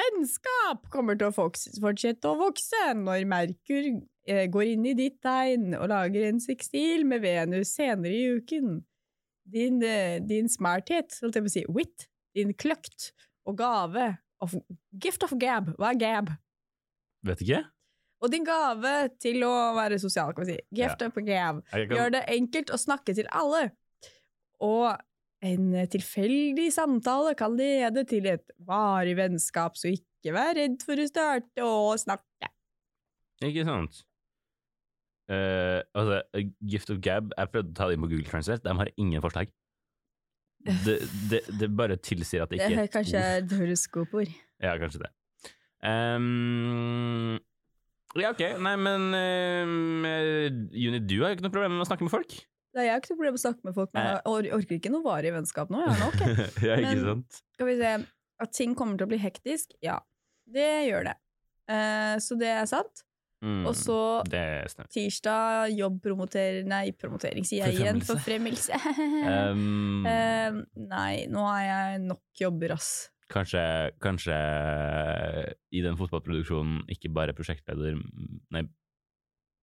Speaker 2: Vennskap kommer til å fortsette å vokse når Merkur eh, går inn i ditt tegn og lager en sekstil med Venus senere i uken. Din, eh, din smarthet, holdt jeg på å si, wit, din kløkt og gave of, Gift of gab. Hva er gab?
Speaker 1: Vet ikke?
Speaker 2: Og din gave til å være sosial, kan vi si. Gift of gab.
Speaker 1: Jeg kan,
Speaker 2: Gjør det enkelt å snakke til alle. Og en tilfeldig samtale kan lede til et varig vennskap, så ikke vær redd for å starte å snakke.
Speaker 1: Ikke sant? Uh, altså, Gift of Gab, jeg prøvde å ta det inn på Google Translate, de har ingen forslag. Det, det, det bare tilsier at det
Speaker 2: Det
Speaker 1: ikke
Speaker 2: er kanskje et horoskopord.
Speaker 1: Ja, kanskje det. Ehm, ja, ok. Nei, men uh, Juni, du har jo ikke noe problem med å snakke med folk?
Speaker 2: Nei, Jeg har ikke noe problem med å snakke med folk, men jeg or orker ikke noe varig vennskap nå. Jeg har nok. jeg.
Speaker 1: ja, ikke
Speaker 2: Men-
Speaker 1: sant?
Speaker 2: Skal vi se At ting kommer til å bli hektisk? Ja, det gjør det. Uh, så det er sant.
Speaker 1: Mm,
Speaker 2: Og så tirsdag jobbpromoter... Nei, promotering sier jeg igjen. Forfremmelse.
Speaker 1: Um,
Speaker 2: uh, nei, nå har jeg nok jobber, ass.
Speaker 1: Kanskje, kanskje i den fotballproduksjonen ikke bare prosjektleder Nei,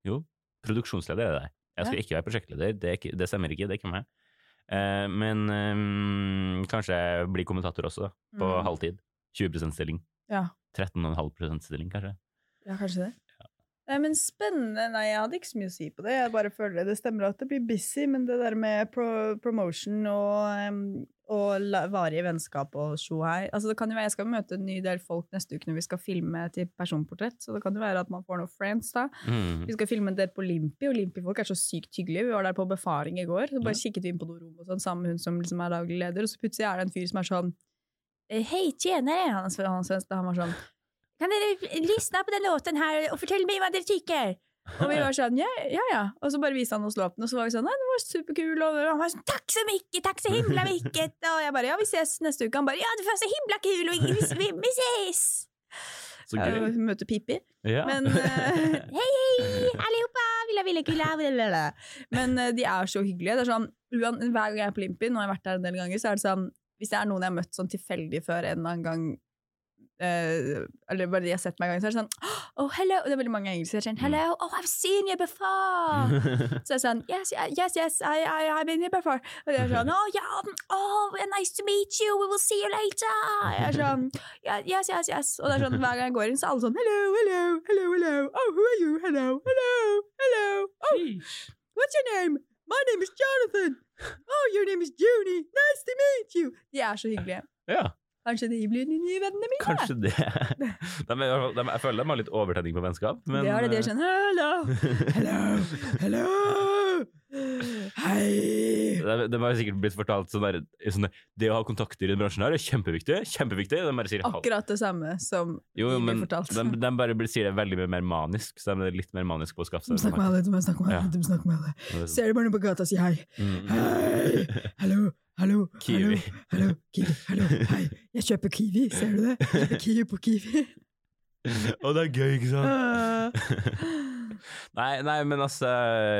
Speaker 1: jo, produksjonsleder er det. Jeg skal
Speaker 2: Ja.
Speaker 1: ikke være prosjektleder, det, ikke, det stemmer ikke, det er ikke meg. Eh, men um, kanskje bli kommentator også, da, på
Speaker 2: Mm.
Speaker 1: halvtid. 20 stilling.
Speaker 2: Ja.
Speaker 1: 13,5 stilling, kanskje.
Speaker 2: Ja, kanskje det. Nei, men spennende. Nei, jeg hadde ikke så mye å si på det. Jeg bare føler det stemmer at det blir busy, men det der med pro promotion og, og varige vennskap og tjo her altså, det kan jo være, Jeg skal møte en ny del folk neste uke når vi skal filme til personportrett, så det kan jo være at man får noen friends da.
Speaker 1: Mm.
Speaker 2: Vi skal filme en del på Limpi, og Limpi-folk er så sykt hyggelige. Vi var der på befaring i går, så bare
Speaker 1: Ja.
Speaker 2: kikket vi inn på noe rom og sånn, sammen med hun som liksom er daglig leder, og så plutselig er det en fyr som er sånn «Eh, Hei, tjenere! Han, han, han, han var sånn Kan dere lysne på den låten her og fortelle meg hva dere tykker? Og vi var sånn, ja, ja, ja. Og så bare viste han oss låten, og så var vi sånn, nei, den var superkul, og han var sånn, takk så mye, takk så himla mye, og jeg bare, ja, vi ses neste uke. Han bare, ja, det var så himla kul, og vi, vi, vi ses!
Speaker 1: Så
Speaker 2: Ja,
Speaker 1: gøy.
Speaker 2: vi møter Pippi.
Speaker 1: Ja.
Speaker 2: Men uh, hei, hei, allihopa, villa, villa, villa, villa. Men uh, de er så hyggelige. Det er sånn, Hver gang jeg er på Limpi, nå har jeg vært der en del ganger, så er det sånn Hvis det er noen jeg har møtt sånn tilfeldig før en eller annen gang eh, Eller bare de har sett meg en gang, så er det sånn Oh, hello! Og det er veldig mange engelske. Sånn, hello! Oh, I've seen you before! Så er er sånn Yes, yes, yes, I, I, I've been here before. Og de er sånn Oh, yeah, oh, nice to meet you, we will see you later! Jeg er sånn Yes, yes, yes. Og det er sånn hver gang jeg går inn, så er alle sånn Hello, hello, hello, hello. Oh, who are you? Hello, hello, hello. Oh, what's your name? My name is Jonathan. Oh, your name is Junie. Nice to meet you. De er så hyggelige.
Speaker 1: ja,
Speaker 2: Kanskje de blir de nye vennene mine?
Speaker 1: kanskje det. De, de, jeg føler de har litt overtenning på vennskap. Men,
Speaker 2: det har det. De er sånn Hello, hello, hello. Hei.
Speaker 1: De, de har sikkert blitt fortalt sånn der, sånn der, Det å ha kontakter i den bransjen her er kjempeviktig. Kjempeviktig. De bare sier ha-
Speaker 2: Akkurat det samme som
Speaker 1: Jo,
Speaker 2: de blir fortalt.
Speaker 1: de, de bare blir- sier det veldig mye mer manisk, så de er litt mer manisk på å skaffe seg
Speaker 2: snakke med alle, du må snakke med
Speaker 1: Ja.
Speaker 2: alle. Du må snakke med alle. Ser du bare noe på gata, si hei.
Speaker 1: Mm.
Speaker 2: Hei! Hallo, hallo,
Speaker 1: Kiwi.
Speaker 2: hallo, hallo, Kiwi, hallo, hei. Jeg kjøper Kiwi, ser du det? Jeg kjøper Kiwi på Kiwi.
Speaker 1: Og det er gøy, ikke sant?
Speaker 2: Ah.
Speaker 1: nei, nei, men altså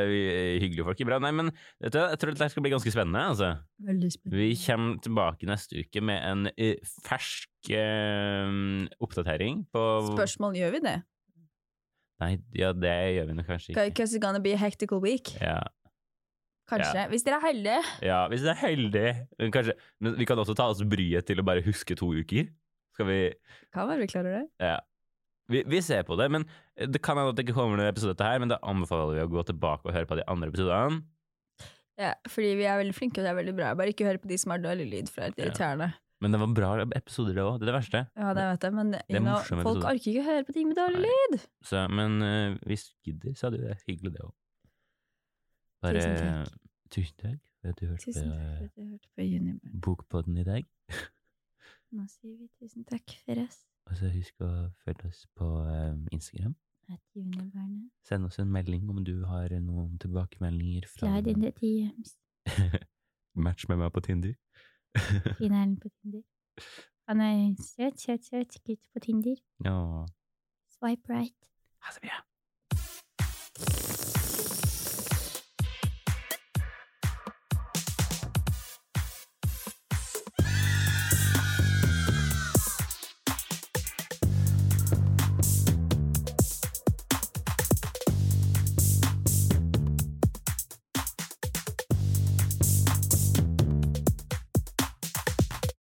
Speaker 1: vi- Hyggelige folk er bra. Nei, men vet du, jeg tror dette skal bli ganske spennende. altså.
Speaker 2: Veldig spennende.
Speaker 1: Vi kommer tilbake neste uke med en eh, fersk uh, oppdatering på
Speaker 2: Spørsmål, gjør vi det?
Speaker 1: Nei, ja, det gjør vi nok kanskje ikke.
Speaker 2: Because it's gonna be a hectical week.
Speaker 1: Ja,
Speaker 2: Kanskje. Hvis dere er heldige.
Speaker 1: ja, hvis dere er heldige. Men Kanskje, men vi kan også ta oss bryet til å bare huske to uker. Skal vi
Speaker 2: Kan være vi klarer det.
Speaker 1: Ja. Vi, vi ser på det, men det kan hende at det ikke kommer noen episode til her, men da anbefaler vi å gå tilbake og høre på de andre episodene.
Speaker 2: Ja, fordi vi er veldig flinke, og det er veldig bra. Bare ikke hør på de som har dårlig lyd, for det er litt
Speaker 1: Ja.
Speaker 2: irriterende.
Speaker 1: Men det var bra episoder, det òg. Det er det verste.
Speaker 2: Ja, det vet jeg, men det,
Speaker 1: det
Speaker 2: folk
Speaker 1: episoder.
Speaker 2: orker ikke høre på ting med dårlig lyd.
Speaker 1: Så, men uh, hvis gidder, så hadde det hyggelig, det òg. Bare
Speaker 2: Tusen takk.
Speaker 1: Tusen takk for at du hørte
Speaker 2: Tusen
Speaker 1: på
Speaker 2: takk for
Speaker 1: eh,
Speaker 2: at du hørte på Junibarn.
Speaker 1: Bokpodden i dag.
Speaker 2: Nå sier vi tusen takk for oss.
Speaker 1: Og så husk å følge oss på eh, Instagram. Send oss en melding om du har noen tilbakemeldinger fra
Speaker 2: Slide in the DMs.
Speaker 1: Match med meg på Tinder.
Speaker 2: Finalen på Tinder. Han er søt, søt, søt gutt på Tinder.
Speaker 1: ja.
Speaker 2: Swipe right.
Speaker 1: Ha det bra.